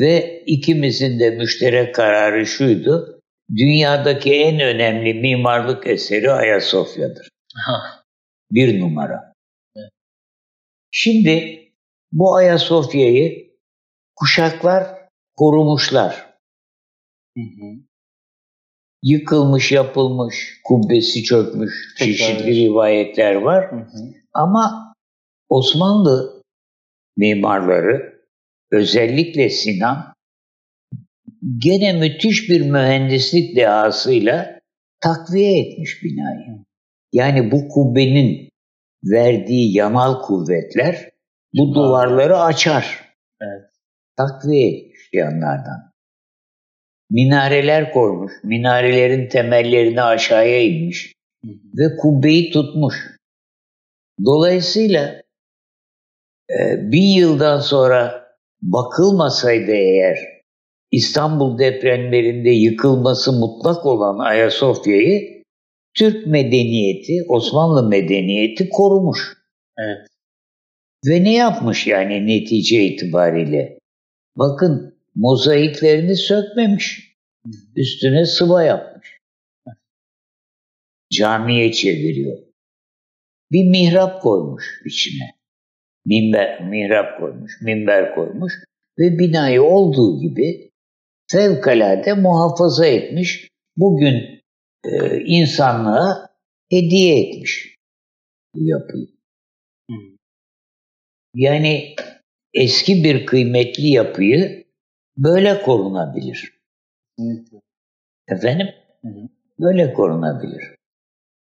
Ve ikimizin de müşterek kararı şuydu. Dünyadaki en önemli mimarlık eseri Ayasofya'dır. Bir numara. Şimdi bu Ayasofya'yı kuşaklar korumuşlar. Hı hı. Yıkılmış, yapılmış, kubbesi çökmüş, Tekrar çeşitli rivayetler var. Hı hı. Ama Osmanlı mimarları, özellikle Sinan, gene müthiş bir mühendislik dehasıyla takviye etmiş binayı. Yani bu kubbenin verdiği yanal kuvvetler bu duvarları açar. Evet. Takviye etmiş yanlardan. Minareler koymuş. Minarelerin temellerini aşağıya inmiş. Ve kubbeyi tutmuş. Dolayısıyla e, bin yıldan sonra bakılmasaydı eğer İstanbul depremlerinde yıkılması mutlak olan Ayasofya'yı Türk medeniyeti, Osmanlı medeniyeti korumuş. Evet. Ve ne yapmış yani netice itibariyle? Bakın mozaiklerini sökmemiş. Üstüne sıva yapmış. Camiye çeviriyor. Bir mihrap koymuş içine. Minber, mihrap koymuş, minber koymuş ve binayı olduğu gibi fevkalade muhafaza etmiş. Bugün e, insanlığa hediye etmiş bu yapıyı. Yani eski bir kıymetli yapıyı böyle korunabilir. Efendim? Hı. Böyle korunabilir.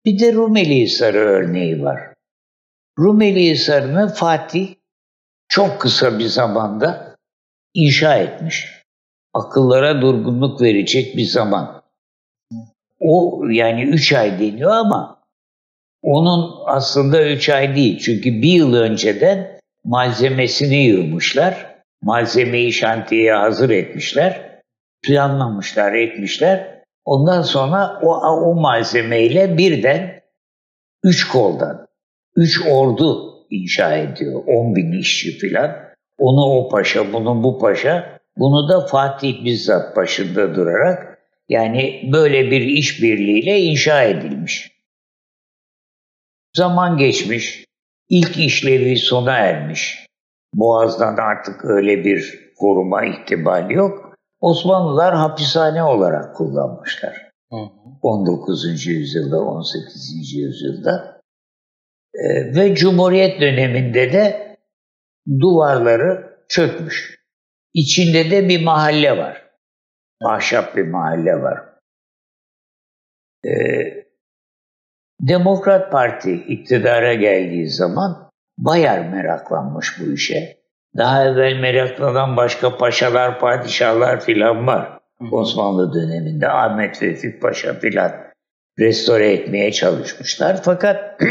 Bir de Rumeli Hisarı örneği var. Rumeli Hisarı'nı Fatih çok kısa bir zamanda inşa etmiş. Akıllara durgunluk verecek bir zaman. O yani üç ay deniyor ama onun aslında üç ay değil. Çünkü bir yıl önceden malzemesini yığmışlar. Malzemeyi şantiyeye hazır etmişler. Planlamışlar, etmişler. Ondan sonra o, o malzemeyle birden üç koldan, üç ordu inşa ediyor. On bin işçi filan. Onu o paşa, bunu bu paşa. Bunu da Fatih bizzat başında durarak yani böyle bir işbirliğiyle inşa edilmiş. Zaman geçmiş, ilk işlevi sona ermiş. Boğaz'dan artık öyle bir koruma ihtimali yok. Osmanlılar hapishane olarak kullanmışlar. Hı hı. 19. yüzyılda, 18. yüzyılda. Ee, ve Cumhuriyet döneminde de duvarları çökmüş. İçinde de bir mahalle var. Ahşap bir mahalle var. Ee, Demokrat Parti iktidara geldiği zaman Bayar meraklanmış bu işe. Daha evvel meraklanan başka paşalar, padişahlar filan var. Osmanlı döneminde Ahmet Vefik Paşa filan restore etmeye çalışmışlar. Fakat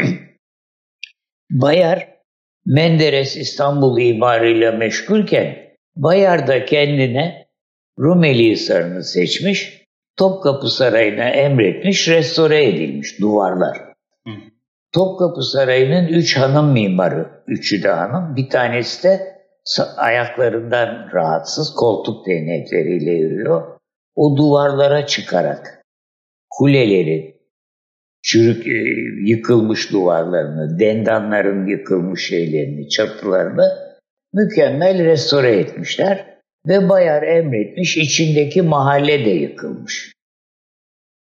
Bayar Menderes İstanbul imarıyla meşgulken Bayar da kendine Rumeli Hisarı'nı seçmiş, Topkapı Sarayı'na emretmiş, restore edilmiş duvarlar. Hı. Topkapı Sarayı'nın üç hanım mimarı, üçü de hanım, bir tanesi de ayaklarından rahatsız koltuk değnekleriyle yürüyor. O duvarlara çıkarak kuleleri, çürük e, yıkılmış duvarlarını, dendanların yıkılmış şeylerini, çatılarını mükemmel restore etmişler ve Bayar emretmiş içindeki mahalle de yıkılmış.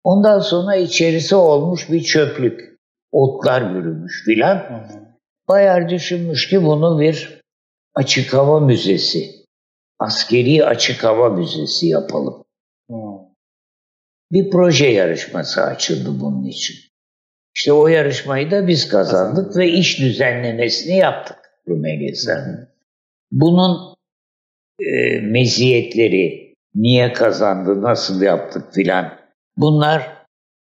Ondan sonra içerisi olmuş bir çöplük. Otlar bürümüş filan. Bayar düşünmüş ki bunu bir açık hava müzesi, askeri açık hava müzesi yapalım. Bir proje yarışması açıldı bunun için. İşte o yarışmayı da biz kazandık ve iş düzenlemesini yaptık Rumeli Bunun e, meziyetleri, niye kazandı, nasıl yaptık filan bunlar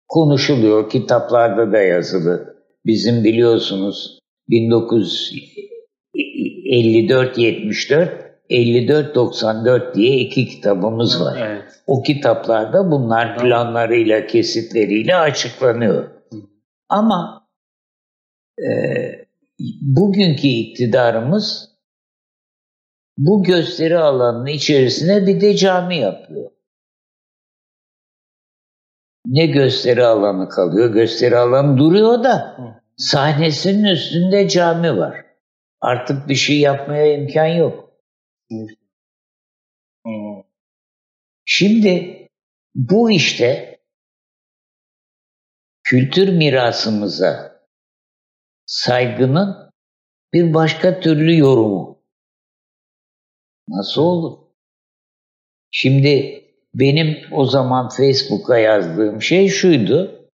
konuşuluyor, kitaplarda da yazılı. Bizim biliyorsunuz 1954-74, 54-94 diye iki kitabımız var. Evet. O kitaplarda bunlar planlarıyla, kesitleriyle açıklanıyor. Ama e, bugünkü iktidarımız bu gösteri alanının içerisine bir de cami yapıyor. Ne gösteri alanı kalıyor? Gösteri alanı duruyor da sahnesinin üstünde cami var. Artık bir şey yapmaya imkan yok. Şimdi bu işte kültür mirasımıza saygının bir başka türlü yorumu. Nasıl olur? Şimdi benim o zaman Facebook'a yazdığım şey şuydu.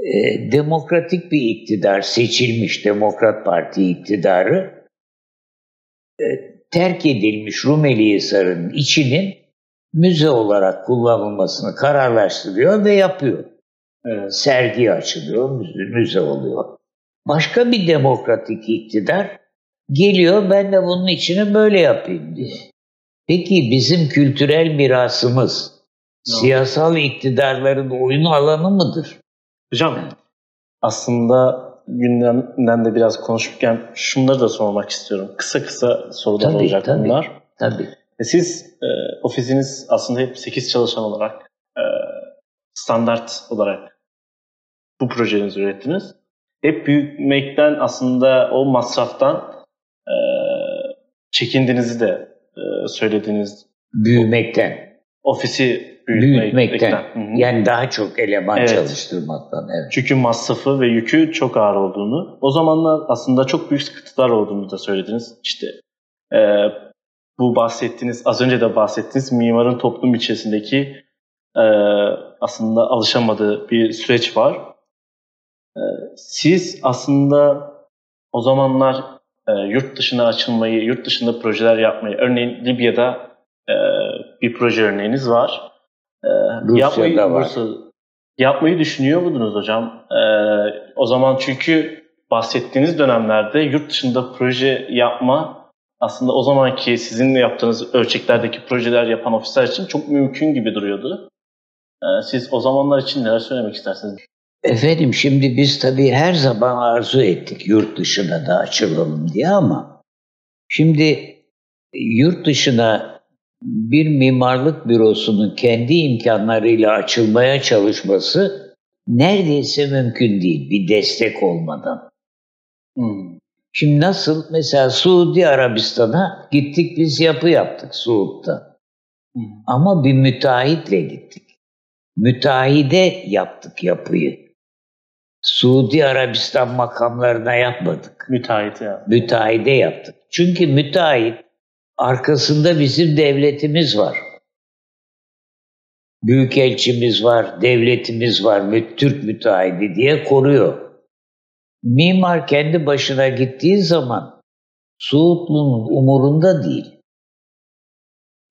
E, demokratik bir iktidar, seçilmiş Demokrat Parti iktidarı e, terk edilmiş Rumeli Hisarı'nın içinin müze olarak kullanılmasını kararlaştırıyor ve yapıyor. Evet. Sergi açılıyor, müze, müze oluyor. Başka bir demokratik iktidar geliyor ben de bunun içine böyle yapayım diye. Peki bizim kültürel mirasımız Ne siyasal iktidarların oyun alanı mıdır? Hocam aslında gündemden de biraz konuşurken şunları da sormak istiyorum. Kısa kısa sorular Tabii, olacak tabii. bunlar. Tabii. E, Siz e, ofisiniz aslında hep 8 çalışan olarak e, standart olarak bu projelerinizi ürettiniz. Hep büyümekten aslında o masraftan e, çekindiğinizi de e, söylediğiniz Büyümekten, ofisi büyütmekten. büyütmekten. Yani daha çok eleman Evet. çalıştırmaktan. Evet. Çünkü masrafı ve yükü çok ağır olduğunu, o zamanlar aslında çok büyük sıkıntılar olduğunu da söylediniz. İşte e, bu bahsettiğiniz, az önce de bahsettiğiniz mimarın toplum içerisindeki e, aslında alışamadığı bir süreç var. E, siz aslında o zamanlar e, yurt dışına açılmayı, yurt dışında projeler yapmayı, örneğin Libya'da e, bir proje örneğiniz var. E, Rusya'da yapmayı, var. Yapmayı düşünüyor muydunuz hocam? E, o zaman çünkü bahsettiğiniz dönemlerde yurt dışında proje yapma aslında o zamanki sizin yaptığınız ölçeklerdeki projeler yapan ofisler için çok mümkün gibi duruyordu. Siz o zamanlar için neler söylemek istersiniz? Efendim şimdi biz tabii her zaman arzu ettik yurt dışına da açılalım diye ama şimdi yurt dışına bir mimarlık bürosunun kendi imkanlarıyla açılmaya çalışması neredeyse mümkün değil bir destek olmadan. Hmm. Şimdi nasıl mesela Suudi Arabistan'a gittik biz yapı yaptık Suud'da. Hmm. Ama bir müteahhitle gittik. Müteahhide yaptık yapıyı. Suudi Arabistan makamlarına yapmadık. Müteahhit ya. Müteahhide yaptık. Çünkü müteahhit arkasında bizim devletimiz var. Büyükelçimiz var, devletimiz var, Türk müteahhidi diye koruyor. Mimar kendi başına gittiği zaman Suudlu'nun umurunda değil.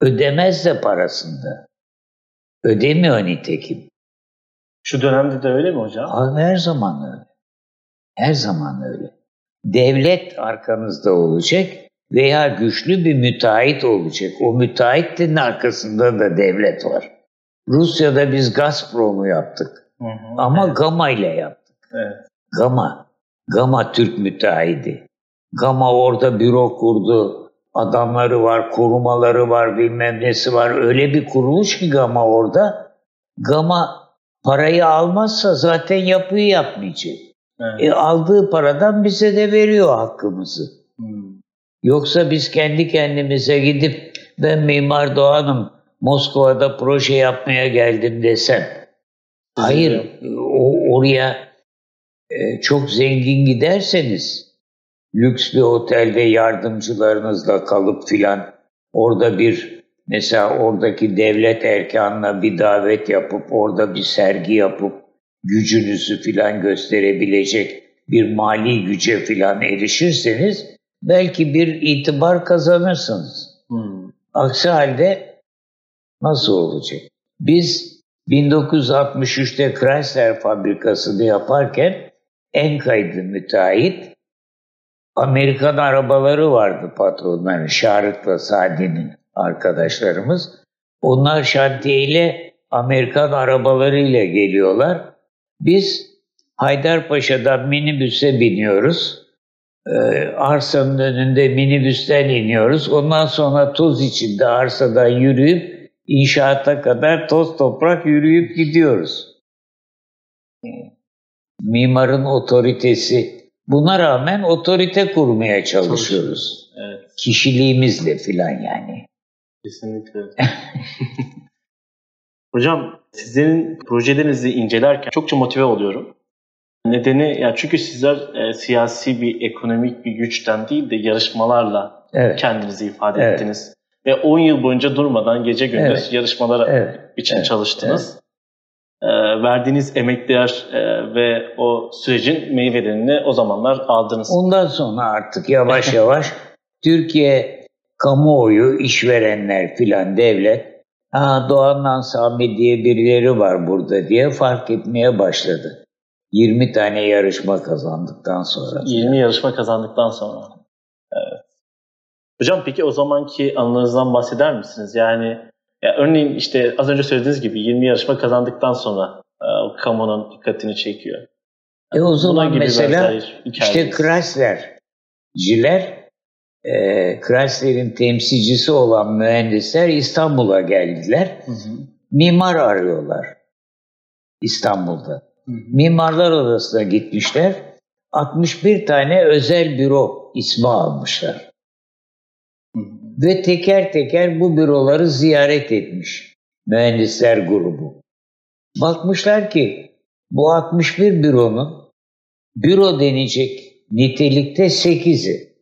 Ödemez de parasında. Ödemiyor nitekim. Şu dönemde de öyle mi hocam? Abi her zaman öyle. Her zaman öyle. Devlet arkanızda olacak veya güçlü bir müteahhit olacak. O müteahhitin arkasında da devlet var. Rusya'da biz Gazprom'u yaptık. Hı hı. Ama Gama ile yaptık. Evet. Gama. Gama Türk müteahhidi. Gama orada büro kurdu. Adamları var, korumaları var, bilmem nesi var. Öyle bir kuruluş ki Gama orada. Gama parayı almazsa zaten yapıyı yapmayacak. Evet. E, aldığı paradan bize de veriyor hakkımızı. Hmm. Yoksa biz kendi kendimize gidip ben Mimar Doğan'ım Moskova'da proje yapmaya geldim desem. Hayır, o, oraya e, çok zengin giderseniz lüks bir otelde yardımcılarınızla kalıp filan orada bir mesela oradaki devlet erkanına bir davet yapıp orada bir sergi yapıp gücünüzü filan gösterebilecek bir mali güce filan erişirseniz belki bir itibar kazanırsınız. Hmm. Aksi halde nasıl olacak? Biz 1963'te Chrysler fabrikasını yaparken en kaydı müteahhit Amerikan arabaları vardı patronların, Şarık'la Sadi'nin arkadaşlarımız. Onlar şantiyeyle Amerikan arabalarıyla geliyorlar. Biz Haydarpaşa'dan minibüse biniyoruz. Ee, arsanın önünde minibüsten iniyoruz. Ondan sonra toz içinde arsadan yürüyüp inşaata kadar toz toprak yürüyüp gidiyoruz. Mimarın otoritesi. Buna rağmen otorite kurmaya çalışıyoruz. Evet. Kişiliğimizle filan yani. Kesinlikle. Hocam sizlerin projelerinizi incelerken çokça motive oluyorum. Nedeni ya çünkü sizler e, siyasi bir ekonomik bir güçten değil de yarışmalarla evet. kendinizi ifade evet. ettiniz. Ve 10 yıl boyunca durmadan gece gündüz evet. yarışmalara evet. için evet. çalıştınız. Evet. E, verdiğiniz emekler e, ve o sürecin meyvelerini o zamanlar aldınız. Ondan sonra artık yavaş yavaş Türkiye kamuoyu, işverenler filan devlet ha Doğan'dan Sami diye birileri var burada diye fark etmeye başladı. 20 tane yarışma kazandıktan sonra. 20 yarışma kazandıktan sonra. Evet. Hocam peki o zamanki anılarınızdan bahseder misiniz? Yani ya örneğin işte az önce söylediğiniz gibi 20 yarışma kazandıktan sonra e, kamunun dikkatini çekiyor. E o zaman gibi mesela işte Chrysler'ciler e, Chrysler'in temsilcisi olan mühendisler İstanbul'a geldiler. Hı hı. Mimar arıyorlar İstanbul'da. Mimarlar Odası'na gitmişler. 61 tane özel büro ismi almışlar. Ve teker teker bu büroları ziyaret etmiş mühendisler grubu. Bakmışlar ki bu 61 büronun büro denecek nitelikte 8'i.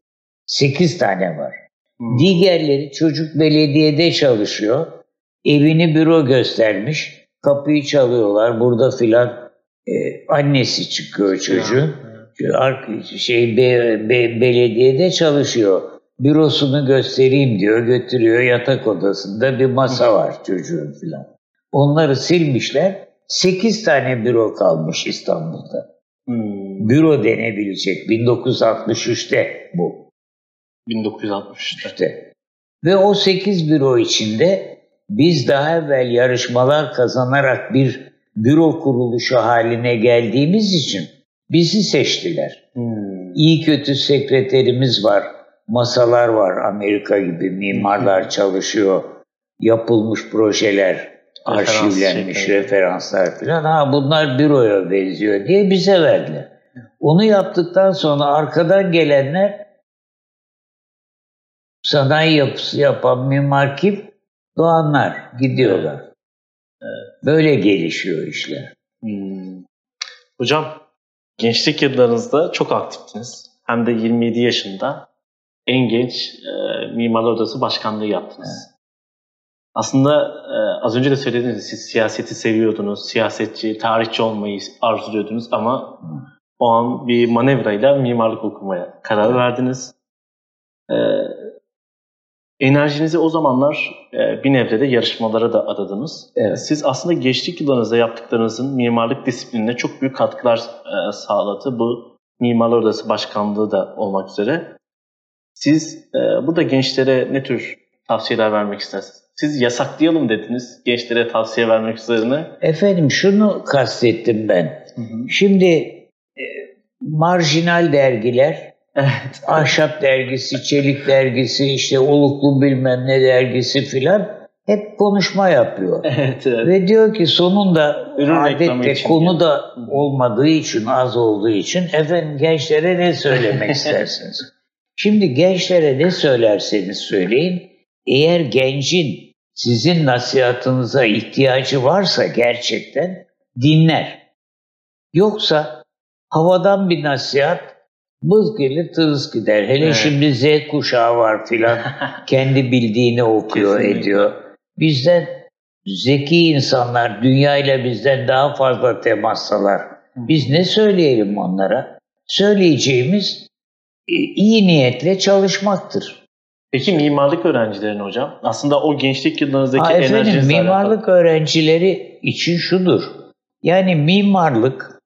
8 tane var. Hmm. Diğerleri çocuk belediyede çalışıyor. Evini büro göstermiş. Kapıyı çalıyorlar burada filan e, annesi çıkıyor çocuğun. Ya, şey be, be, belediyede çalışıyor. Bürosunu göstereyim diyor. Götürüyor yatak odasında bir masa var çocuğun filan. Onları silmişler. 8 tane büro kalmış İstanbul'da. Hmm. Büro denebilecek 1963'te bu. 1963'te. İşte. Ve o 8 büro içinde biz daha evvel yarışmalar kazanarak bir büro kuruluşu haline geldiğimiz için bizi seçtiler. Hmm. İyi kötü sekreterimiz var, masalar var Amerika gibi, mimarlar hmm. çalışıyor, yapılmış projeler, arşivlenmiş şey, referanslar falan. Ha bunlar büroya benziyor diye bize verdiler. Onu yaptıktan sonra arkadan gelenler sanayi yapısı yapan mimar kim? Doğanlar gidiyorlar. Böyle gelişiyor işler. Hmm. Hocam gençlik yıllarınızda çok aktiftiniz. Hem de 27 yaşında en genç e, Mimarlar Odası Başkanlığı yaptınız. Evet. Aslında e, az önce de söylediğiniz siz siyaseti seviyordunuz, siyasetçi, tarihçi olmayı arzuluyordunuz ama hmm. o an bir manevrayla mimarlık okumaya karar verdiniz. E, Enerjinizi o zamanlar e, bir nevrede yarışmalara da adadınız. Evet. Siz aslında geçtik yıllarınızda yaptıklarınızın mimarlık disiplinine çok büyük katkılar e, sağladı. Bu Mimarlar Odası Başkanlığı da olmak üzere. Siz e, burada gençlere ne tür tavsiyeler vermek istersiniz? Siz yasaklayalım dediniz gençlere tavsiye vermek üzerine. Efendim şunu kastettim ben. Hı hı. Şimdi marjinal dergiler. Ahşap dergisi, çelik dergisi, işte oluklu bilmem ne dergisi filan hep konuşma yapıyor. Evet, evet. Ve diyor ki sonunda Ürün adette konu da olmadığı için, az olduğu için efendim gençlere ne söylemek istersiniz? Şimdi gençlere ne söylerseniz söyleyin, eğer gencin sizin nasihatınıza ihtiyacı varsa gerçekten dinler. Yoksa havadan bir nasihat Bız gelir tırıs gider. Hele evet. şimdi Z kuşağı var filan. Kendi bildiğini okuyor Kesinlikle. ediyor. Bizden zeki insanlar dünyayla bizden daha fazla temassalar. Biz ne söyleyelim onlara? Söyleyeceğimiz e, iyi niyetle çalışmaktır. Peki mimarlık öğrencilerine hocam? Aslında o gençlik yıllarınızdaki Ha, efendim enerjinizle mimarlık alakalı. öğrencileri için şudur. Yani mimarlık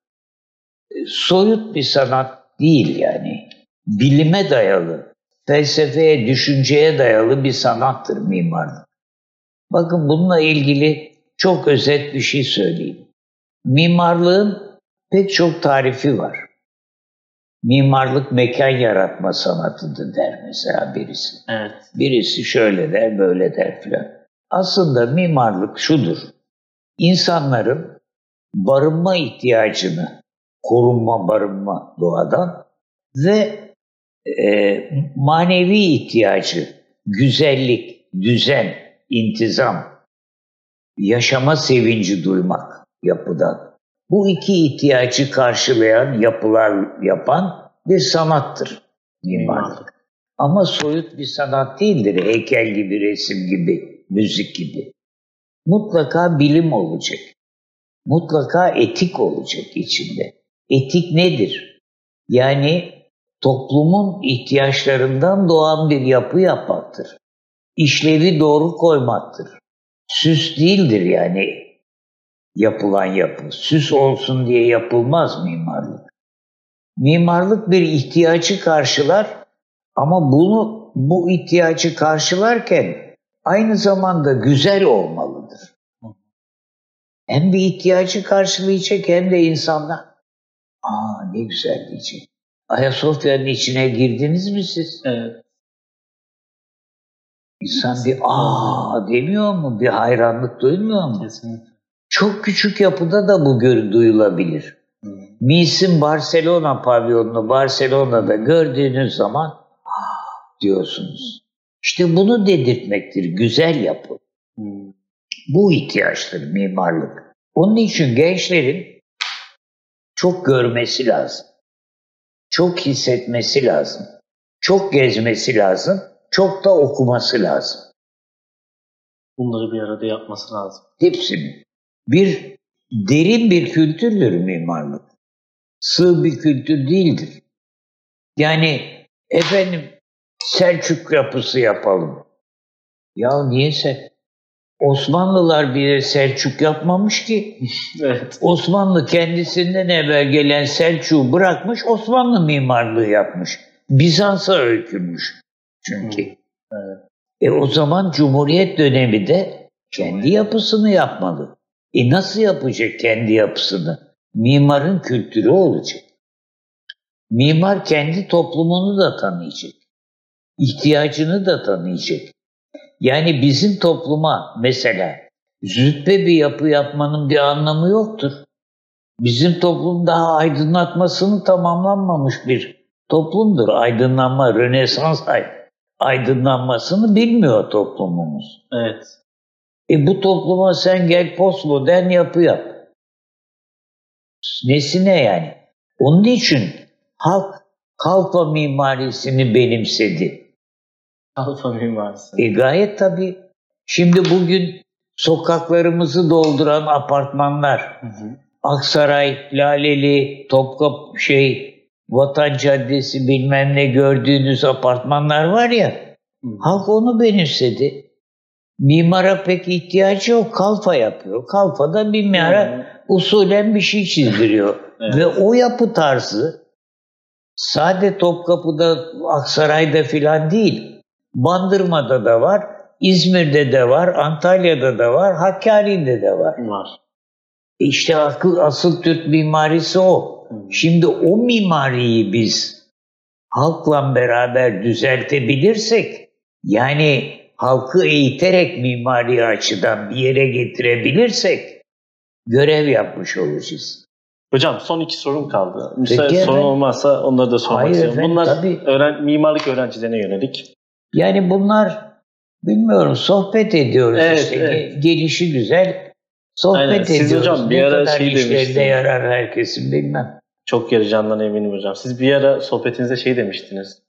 e, soyut bir sanat değil yani. Bilime dayalı, felsefeye, düşünceye dayalı bir sanattır mimarlık. Bakın bununla ilgili çok özet bir şey söyleyeyim. Mimarlığın pek çok tarifi var. Mimarlık mekan yaratma sanatıdır der mesela birisi. Evet. Birisi şöyle der, böyle der filan. Aslında mimarlık şudur. İnsanların barınma ihtiyacını, korunma, barınma doğadan ve e, manevi ihtiyacı, güzellik, düzen, intizam, yaşama sevinci duymak yapıdan. Bu iki ihtiyacı karşılayan yapılar yapan bir sanattır mimarlık. Ama soyut bir sanat değildir. Heykel gibi, resim gibi, müzik gibi. Mutlaka bilim olacak. Mutlaka etik olacak içinde. Etik nedir? Yani toplumun ihtiyaçlarından doğan bir yapı yapmaktır. İşlevi doğru koymaktır. Süs değildir yani yapılan yapı. Süs olsun diye yapılmaz mimarlık. Mimarlık bir ihtiyacı karşılar ama bunu bu ihtiyacı karşılarken aynı zamanda güzel olmalıdır. Hem bir ihtiyacı karşılayacak hem de insanlar aa ne güzel diyecek. Ayasofya'nın içine girdiniz mi siz? Evet. İnsan bir aa demiyor mu? Bir hayranlık duymuyor mu? Kesinlikle. Çok küçük yapıda da bu gör duyulabilir. Hı. Mis'in Barcelona pavyonunu Barcelona'da gördüğünüz zaman ah diyorsunuz. İşte bunu dedirtmektir güzel yapı. Hı. Bu ihtiyaçtır mimarlık. Onun için gençlerin çok görmesi lazım. Çok hissetmesi lazım. Çok gezmesi lazım. Çok da okuması lazım. Bunları bir arada yapması lazım. Hepsini. Bir derin bir kültürdür mimarlık. Sığ bir kültür değildir. Yani efendim Selçuk yapısı yapalım. Ya niye sen? Osmanlılar bile Selçuk yapmamış ki. Evet. Osmanlı kendisinden evvel gelen Selçuk'u bırakmış, Osmanlı mimarlığı yapmış. Bizans'a öykünmüş çünkü. Evet. E o zaman Cumhuriyet dönemi de kendi yapısını yapmalı. E nasıl yapacak kendi yapısını? Mimarın kültürü olacak. Mimar kendi toplumunu da tanıyacak. İhtiyacını da tanıyacak. Yani bizim topluma mesela züppe bir yapı yapmanın bir anlamı yoktur. Bizim toplum daha aydınlatmasını tamamlanmamış bir toplumdur. Aydınlanma, Rönesans ay- aydınlanmasını bilmiyor toplumumuz. Evet. E bu topluma sen gel postmodern yapı yap. Nesine yani? Onun için halk kalfa mimarisini benimsedi. Alfa mimarisi. E gayet tabii. Şimdi bugün sokaklarımızı dolduran apartmanlar, Hı hı. Aksaray, Laleli, Topkapı şey, Vatan Caddesi bilmem ne gördüğünüz apartmanlar var ya, Hı. halk onu benimsedi. Mimara pek ihtiyacı yok, kalfa yapıyor. Kalfa da mimara Hı. usulen bir şey çizdiriyor. Evet. Ve o yapı tarzı sade Topkapı'da, Aksaray'da filan değil. Bandırma'da da var, İzmir'de de var, Antalya'da da var, Hakkari'de de var. Var. İşte akıl, asıl Türk mimarisi o. Hı. Şimdi o mimariyi biz halkla beraber düzeltebilirsek, yani halkı eğiterek mimari açıdan bir yere getirebilirsek görev yapmış olacağız. Hocam son iki sorum kaldı. Müsait Peki sorun efendim. olmazsa onları da sormak Hayır istiyorum. efendim, Bunlar tabii. öğren mimarlık öğrencilerine yönelik. Yani bunlar bilmiyorum sohbet ediyoruz Evet, işte. evet. Gelişi güzel sohbet Aynen. Siz ediyoruz. hocam bir ne ara şey demiştiniz. yarar herkesin bilmem. Çok yarayacağından eminim hocam. Siz bir ara sohbetinizde şey demiştiniz.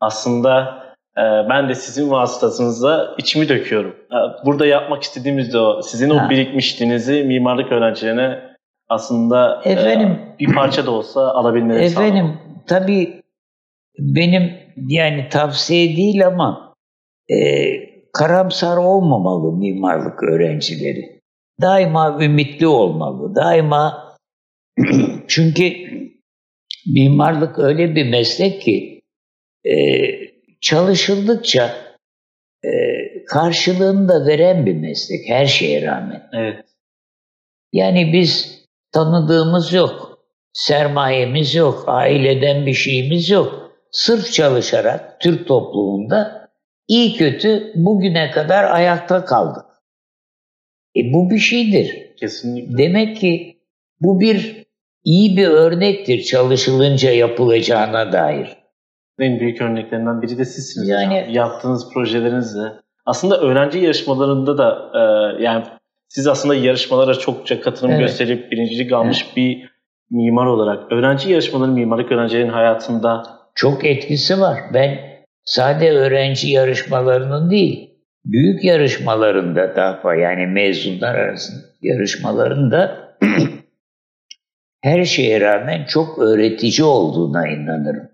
Aslında e, ben de sizin vasıtasınızla içimi döküyorum. E, Burada yapmak istediğimiz de o. Sizin Ha. o birikmişliğinizi mimarlık öğrencilerine aslında e, Efendim. bir parça da olsa alabilmeleri Efendim tabii benim yani tavsiye değil ama e, karamsar olmamalı mimarlık öğrencileri. Daima ümitli olmalı. Daima çünkü mimarlık öyle bir meslek ki e, çalışıldıkça e, karşılığını da veren bir meslek her şeye rağmen. Evet. Yani biz tanıdığımız yok, sermayemiz yok, aileden bir şeyimiz yok. Sırf çalışarak Türk toplumunda iyi kötü bugüne kadar ayakta kaldık. E bu bir şeydir. Kesinlikle. Demek ki bu bir iyi bir örnektir çalışılınca yapılacağına dair. En büyük örneklerinden biri de sizsiniz. Yani- hocam. Yaptığınız projelerinizle. Aslında öğrenci yarışmalarında da e, yani siz aslında yarışmalara çokça katılım Evet. gösterip birincilik almış bir mimar olarak öğrenci yarışmaları mimarlık öğrencilerin hayatında Çok etkisi var. Ben sade öğrenci yarışmalarının değil, büyük yarışmalarında daha yani mezunlar arasında yarışmalarında her şeye rağmen çok öğretici olduğuna inanırım.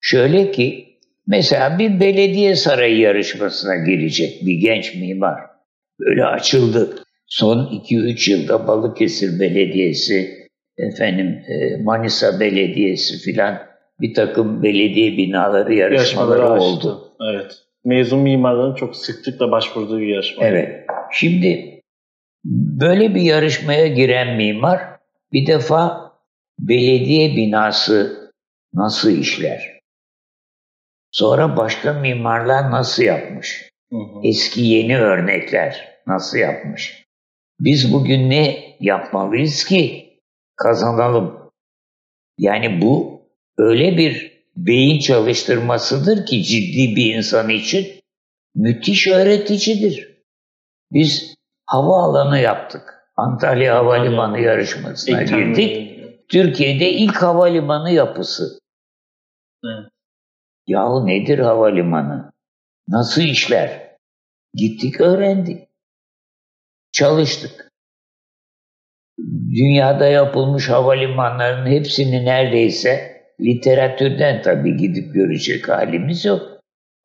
Şöyle ki mesela bir belediye sarayı yarışmasına girecek bir genç mimar. Böyle açıldı. Son 2-3 yılda Balıkesir Belediyesi, efendim e, Manisa Belediyesi filan bir takım belediye binaları yarışmaları, yarışmaları oldu. açtı. Evet. Mezun mimarların çok sıklıkla başvurduğu bir yarışma. Evet. Şimdi böyle bir yarışmaya giren mimar bir defa belediye binası nasıl işler? Sonra başka mimarlar nasıl yapmış? Hı hı. Eski yeni örnekler nasıl yapmış? Biz bugün ne yapmalıyız ki kazanalım? Yani bu öyle bir beyin çalıştırmasıdır ki ciddi bir insan için müthiş öğreticidir. Biz havaalanı yaptık. Antalya Havalimanı yarışmasına İlk girdik. Türkiye'de ilk havalimanı yapısı. Evet. Yahu nedir havalimanı? Nasıl işler? Gittik öğrendik. Çalıştık. Dünyada yapılmış havalimanlarının hepsini neredeyse literatürden tabii gidip görecek halimiz yok.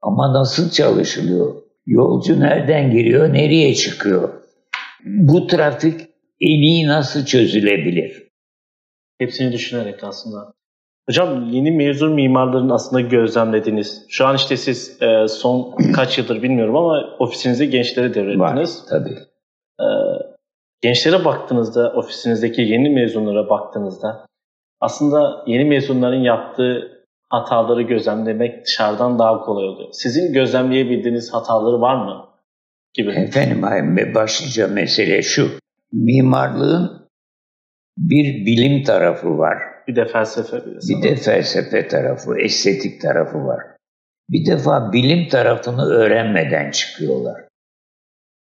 Ama nasıl çalışılıyor? Yolcu nereden giriyor, nereye çıkıyor? Bu trafik en iyi nasıl çözülebilir? Hepsini düşünerek aslında. Hocam yeni mezun mimarların aslında gözlemlediğiniz, şu an işte siz e, son kaç yıldır bilmiyorum ama ofisinizi gençlere devrettiniz. Var tabii. E, gençlere baktığınızda, ofisinizdeki yeni mezunlara baktığınızda aslında yeni mezunların yaptığı hataları gözlemlemek dışarıdan daha kolay oluyor. Sizin gözlemleyebildiğiniz hataları var mı? Gibi. Efendim hayır, başlıca mesele şu. Mimarlığın bir bilim tarafı var. Bir de felsefe bir de Bir de felsefe tarafı, estetik tarafı var. Bir defa bilim tarafını öğrenmeden çıkıyorlar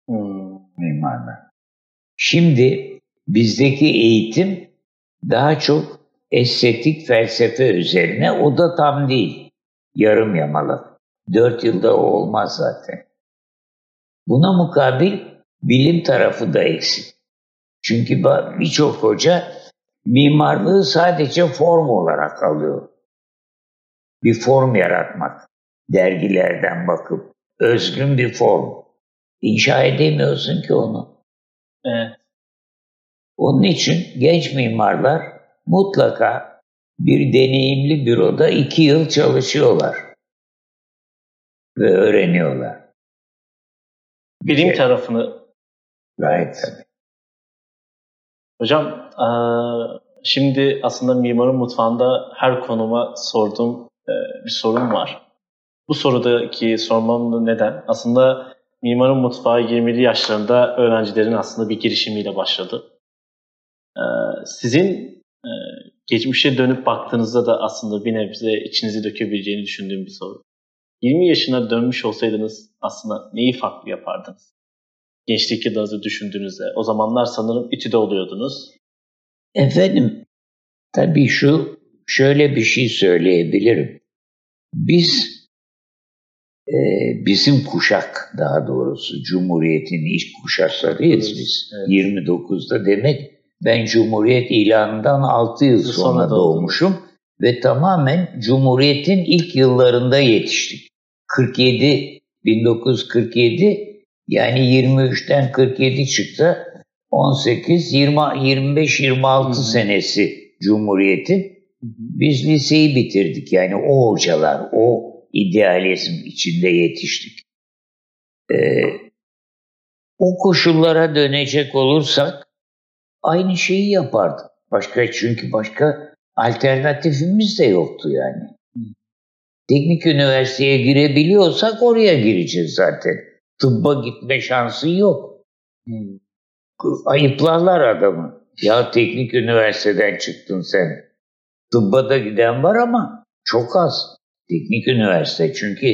Hmm. mimarlar. Şimdi bizdeki eğitim daha çok estetik felsefe üzerine. O da tam değil. Yarım yamalak. Dört yılda o olmaz zaten. Buna mukabil bilim tarafı da eksik. Çünkü birçok hoca mimarlığı sadece form olarak alıyor. Bir form yaratmak. Dergilerden bakıp özgün bir form. İnşa edemiyorsun ki onu. Evet. Onun için genç mimarlar mutlaka bir deneyimli büroda iki yıl çalışıyorlar. Ve öğreniyorlar. Bilim Evet. tarafını Gayet tabii. Hocam şimdi aslında mimarın mutfağında her konuma sorduğum bir sorum var. Bu sorudaki sormamın neden? Aslında mimarın mutfağı 20'li yaşlarında öğrencilerin aslında bir girişimiyle başladı. Sizin eee, geçmişe dönüp baktığınızda da aslında bir nebze içinizi dökebileceğini düşündüğüm bir soru. 20 yaşına dönmüş olsaydınız aslında neyi farklı yapardınız? Gençlik yıllarınızı düşündüğünüzde. O zamanlar sanırım İTÜ'de oluyordunuz. Efendim, tabii şu şöyle bir şey söyleyebilirim. Biz e, bizim kuşak daha doğrusu Cumhuriyet'in ilk kuşaklarıyız biz. Evet. 29'da demek ben Cumhuriyet ilanından 6 yıl sonra sonra doğmuşum ve tamamen Cumhuriyet'in ilk yıllarında yetiştik. 47 1947 yani 23'ten 47 çıktı. 18, 20, 25, 26 senesi Cumhuriyeti. Biz liseyi bitirdik. Yani o hocalar, o idealizm içinde yetiştik. Ee, o koşullara dönecek olursak aynı şeyi yapardık. Başka çünkü başka alternatifimiz de yoktu yani. Teknik üniversiteye girebiliyorsak oraya gireceğiz zaten. Tıbba gitme şansı yok. Ayıplarlar adamı. Ya teknik üniversiteden çıktın sen. Tıbba da giden var ama çok az. Teknik üniversite çünkü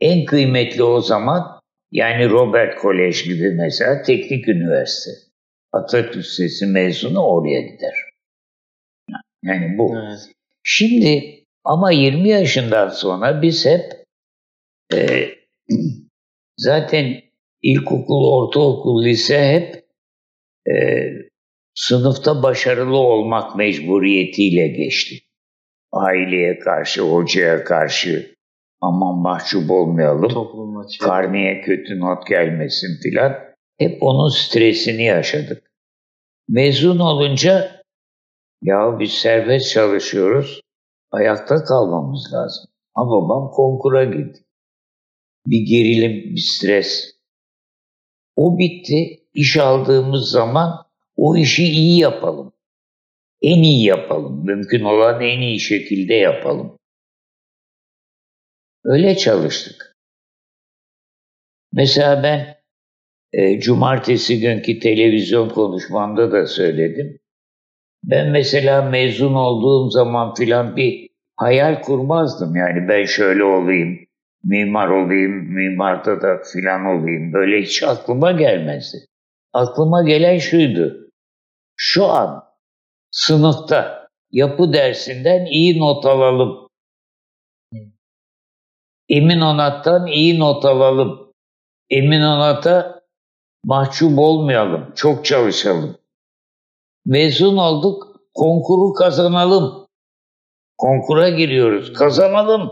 en kıymetli o zaman yani Robert Kolej gibi mesela teknik üniversite. Atatürk Lisesi mezunu oraya gider. Yani bu. Evet. Şimdi ama 20 yaşından sonra biz hep e, zaten ilkokul, ortaokul, lise hep e, sınıfta başarılı olmak mecburiyetiyle geçti. Aileye karşı, hocaya karşı aman mahcup olmayalım, karneye kötü not gelmesin filan. Hep onun stresini yaşadık. Mezun olunca ya biz serbest çalışıyoruz, ayakta kalmamız lazım. Ama babam konkura gitti. Bir gerilim, bir stres. O bitti. İş aldığımız zaman o işi iyi yapalım. En iyi yapalım. Mümkün olan en iyi şekilde yapalım. Öyle çalıştık. Mesela ben e, cumartesi günkü televizyon konuşmamda da söyledim. Ben mesela mezun olduğum zaman filan bir hayal kurmazdım. Yani ben şöyle olayım, mimar olayım, mimarda da filan olayım. Böyle hiç aklıma gelmezdi. Aklıma gelen şuydu. Şu an sınıfta yapı dersinden iyi not alalım. Emin Onat'tan iyi not alalım. Emin Onat'a mahcup olmayalım, çok çalışalım. Mezun olduk, konkuru kazanalım. Konkura giriyoruz, kazanalım.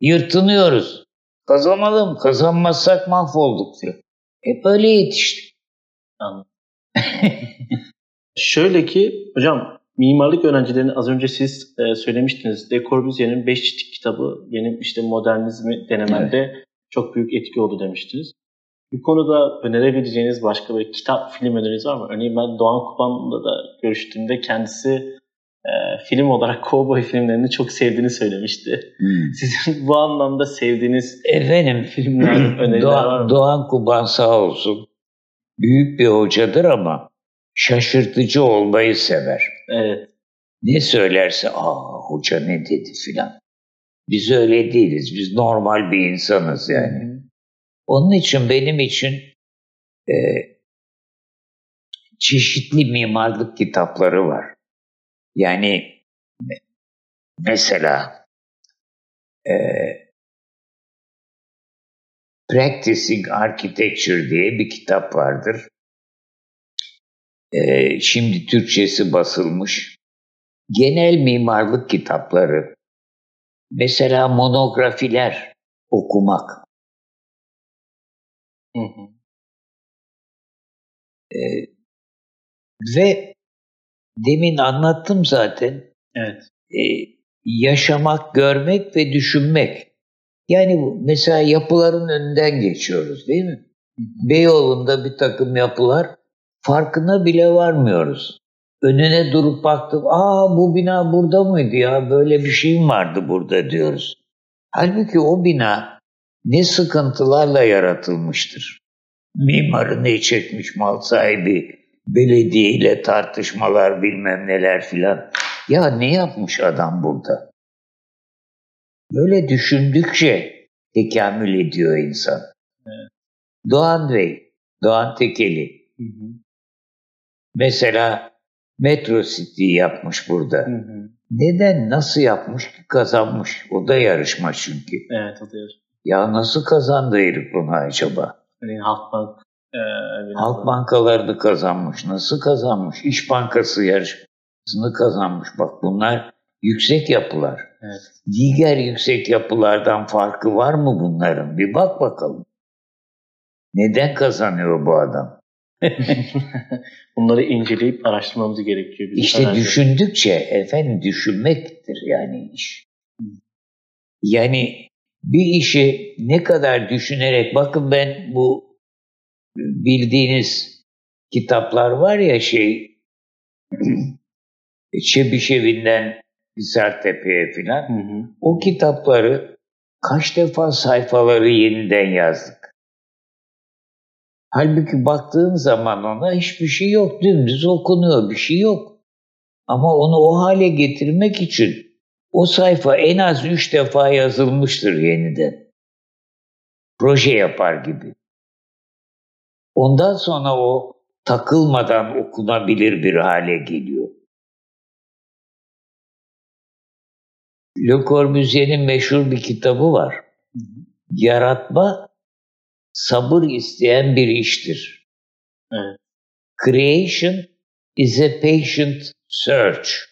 Yırtınıyoruz. Kazanalım, kazanmazsak mahvolduk diyor. Hep öyle yetiştik. Şöyle ki hocam mimarlık öğrencilerini az önce siz e, söylemiştiniz. De Corbusier'in 5 çitik kitabı benim işte modernizmi denememde evet. çok büyük etki oldu demiştiniz. Bu konuda önerebileceğiniz başka bir kitap, film öneriniz var mı? Örneğin ben Doğan Kuban'la da görüştüğümde kendisi e, film olarak kovboy filmlerini çok sevdiğini söylemişti. Hmm. Sizin bu anlamda sevdiğiniz Efendim, filmler, öneriler Doğan, var mı? Doğan Kuban sağ olsun. Büyük bir hocadır ama şaşırtıcı olmayı sever. Evet. Ne söylerse, aa hoca ne dedi filan. Biz öyle değiliz. Biz normal bir insanız yani. Onun için benim için e, çeşitli mimarlık kitapları var. Yani mesela e, Practicing Architecture diye bir kitap vardır. E, şimdi Türkçesi basılmış. Genel mimarlık kitapları. Mesela monografiler okumak. Hı hı. E, ve demin anlattım zaten. Evet. E, yaşamak, görmek ve düşünmek. Yani bu mesela yapıların önünden geçiyoruz değil mi? Beyoğlu'nda bir takım yapılar farkına bile varmıyoruz. Önüne durup baktık, aa bu bina burada mıydı ya, böyle bir şey mi vardı burada diyoruz. Halbuki o bina ne sıkıntılarla yaratılmıştır. Mimarı ne çekmiş mal sahibi, belediye ile tartışmalar bilmem neler filan. Ya ne yapmış adam burada? Böyle düşündükçe tekamül ediyor insan. Evet. Doğan Bey, Doğan Tekeli. Hı hı. Mesela Metro City yapmış burada. Hı hı. Neden, nasıl yapmış ki kazanmış? O da yarışma çünkü. Evet, o da yarışma. Ya nasıl kazandı herif bunu acaba? Yani Halkbank. E, Halk bankalarını kazanmış. Nasıl kazanmış? İş Bankası yarışmasını kazanmış. Bak bunlar yüksek yapılar. Evet. Diğer yüksek yapılardan farkı var mı bunların? Bir bak bakalım. Neden kazanıyor bu adam? Bunları inceleyip araştırmamız gerekiyor. Bizim İşte herhalde. düşündükçe efendim düşünmektir yani iş. Yani bir işi ne kadar düşünerek bakın ben bu bildiğiniz kitaplar var ya şey Çebişevi'nden Hisartepe'ye filan o kitapları kaç defa sayfaları yeniden yazdık. Halbuki baktığın zaman ona hiçbir şey yok. Dümdüz okunuyor. Bir şey yok. Ama onu o hale getirmek için o sayfa en az üç defa yazılmıştır yeniden. Proje yapar gibi. Ondan sonra o takılmadan okunabilir bir hale geliyor. Le Corbusier'in meşhur bir kitabı var. Yaratma sabır isteyen bir iştir. Evet. Creation is a patient search.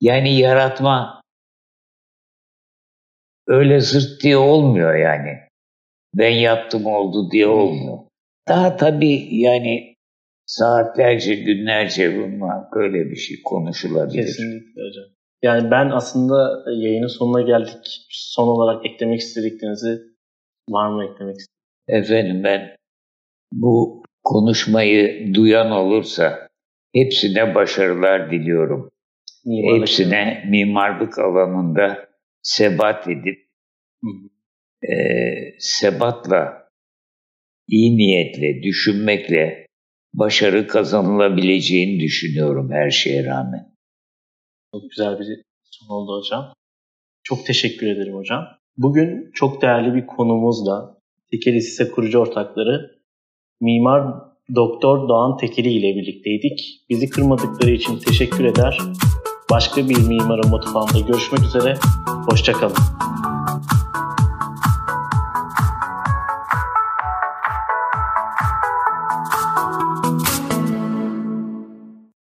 Yani yaratma öyle zırt diye olmuyor yani. Ben yaptım oldu diye olmuyor. Daha tabii yani saatlerce, günlerce bununla böyle bir şey konuşulabilir. Kesinlikle hocam. Yani ben aslında yayının sonuna geldik. Son olarak eklemek istediklerinizi var mı eklemek istedikleriniz? Efendim ben bu konuşmayı duyan olursa hepsine başarılar diliyorum. Mimarlık- Hepsine mimarlık alanında sebat edip Hı hı. e, sebatla, iyi niyetle, düşünmekle başarı kazanılabileceğini düşünüyorum her şeye rağmen. Çok güzel bir son oldu hocam. Çok teşekkür ederim hocam. Bugün çok değerli bir konumuzla Tekeli Hisse kurucu ortakları Mimar Doktor Doğan Tekeli ile birlikteydik. Bizi kırmadıkları için teşekkür eder. Başka bir mimarın mutfağında görüşmek üzere. Hoşçakalın.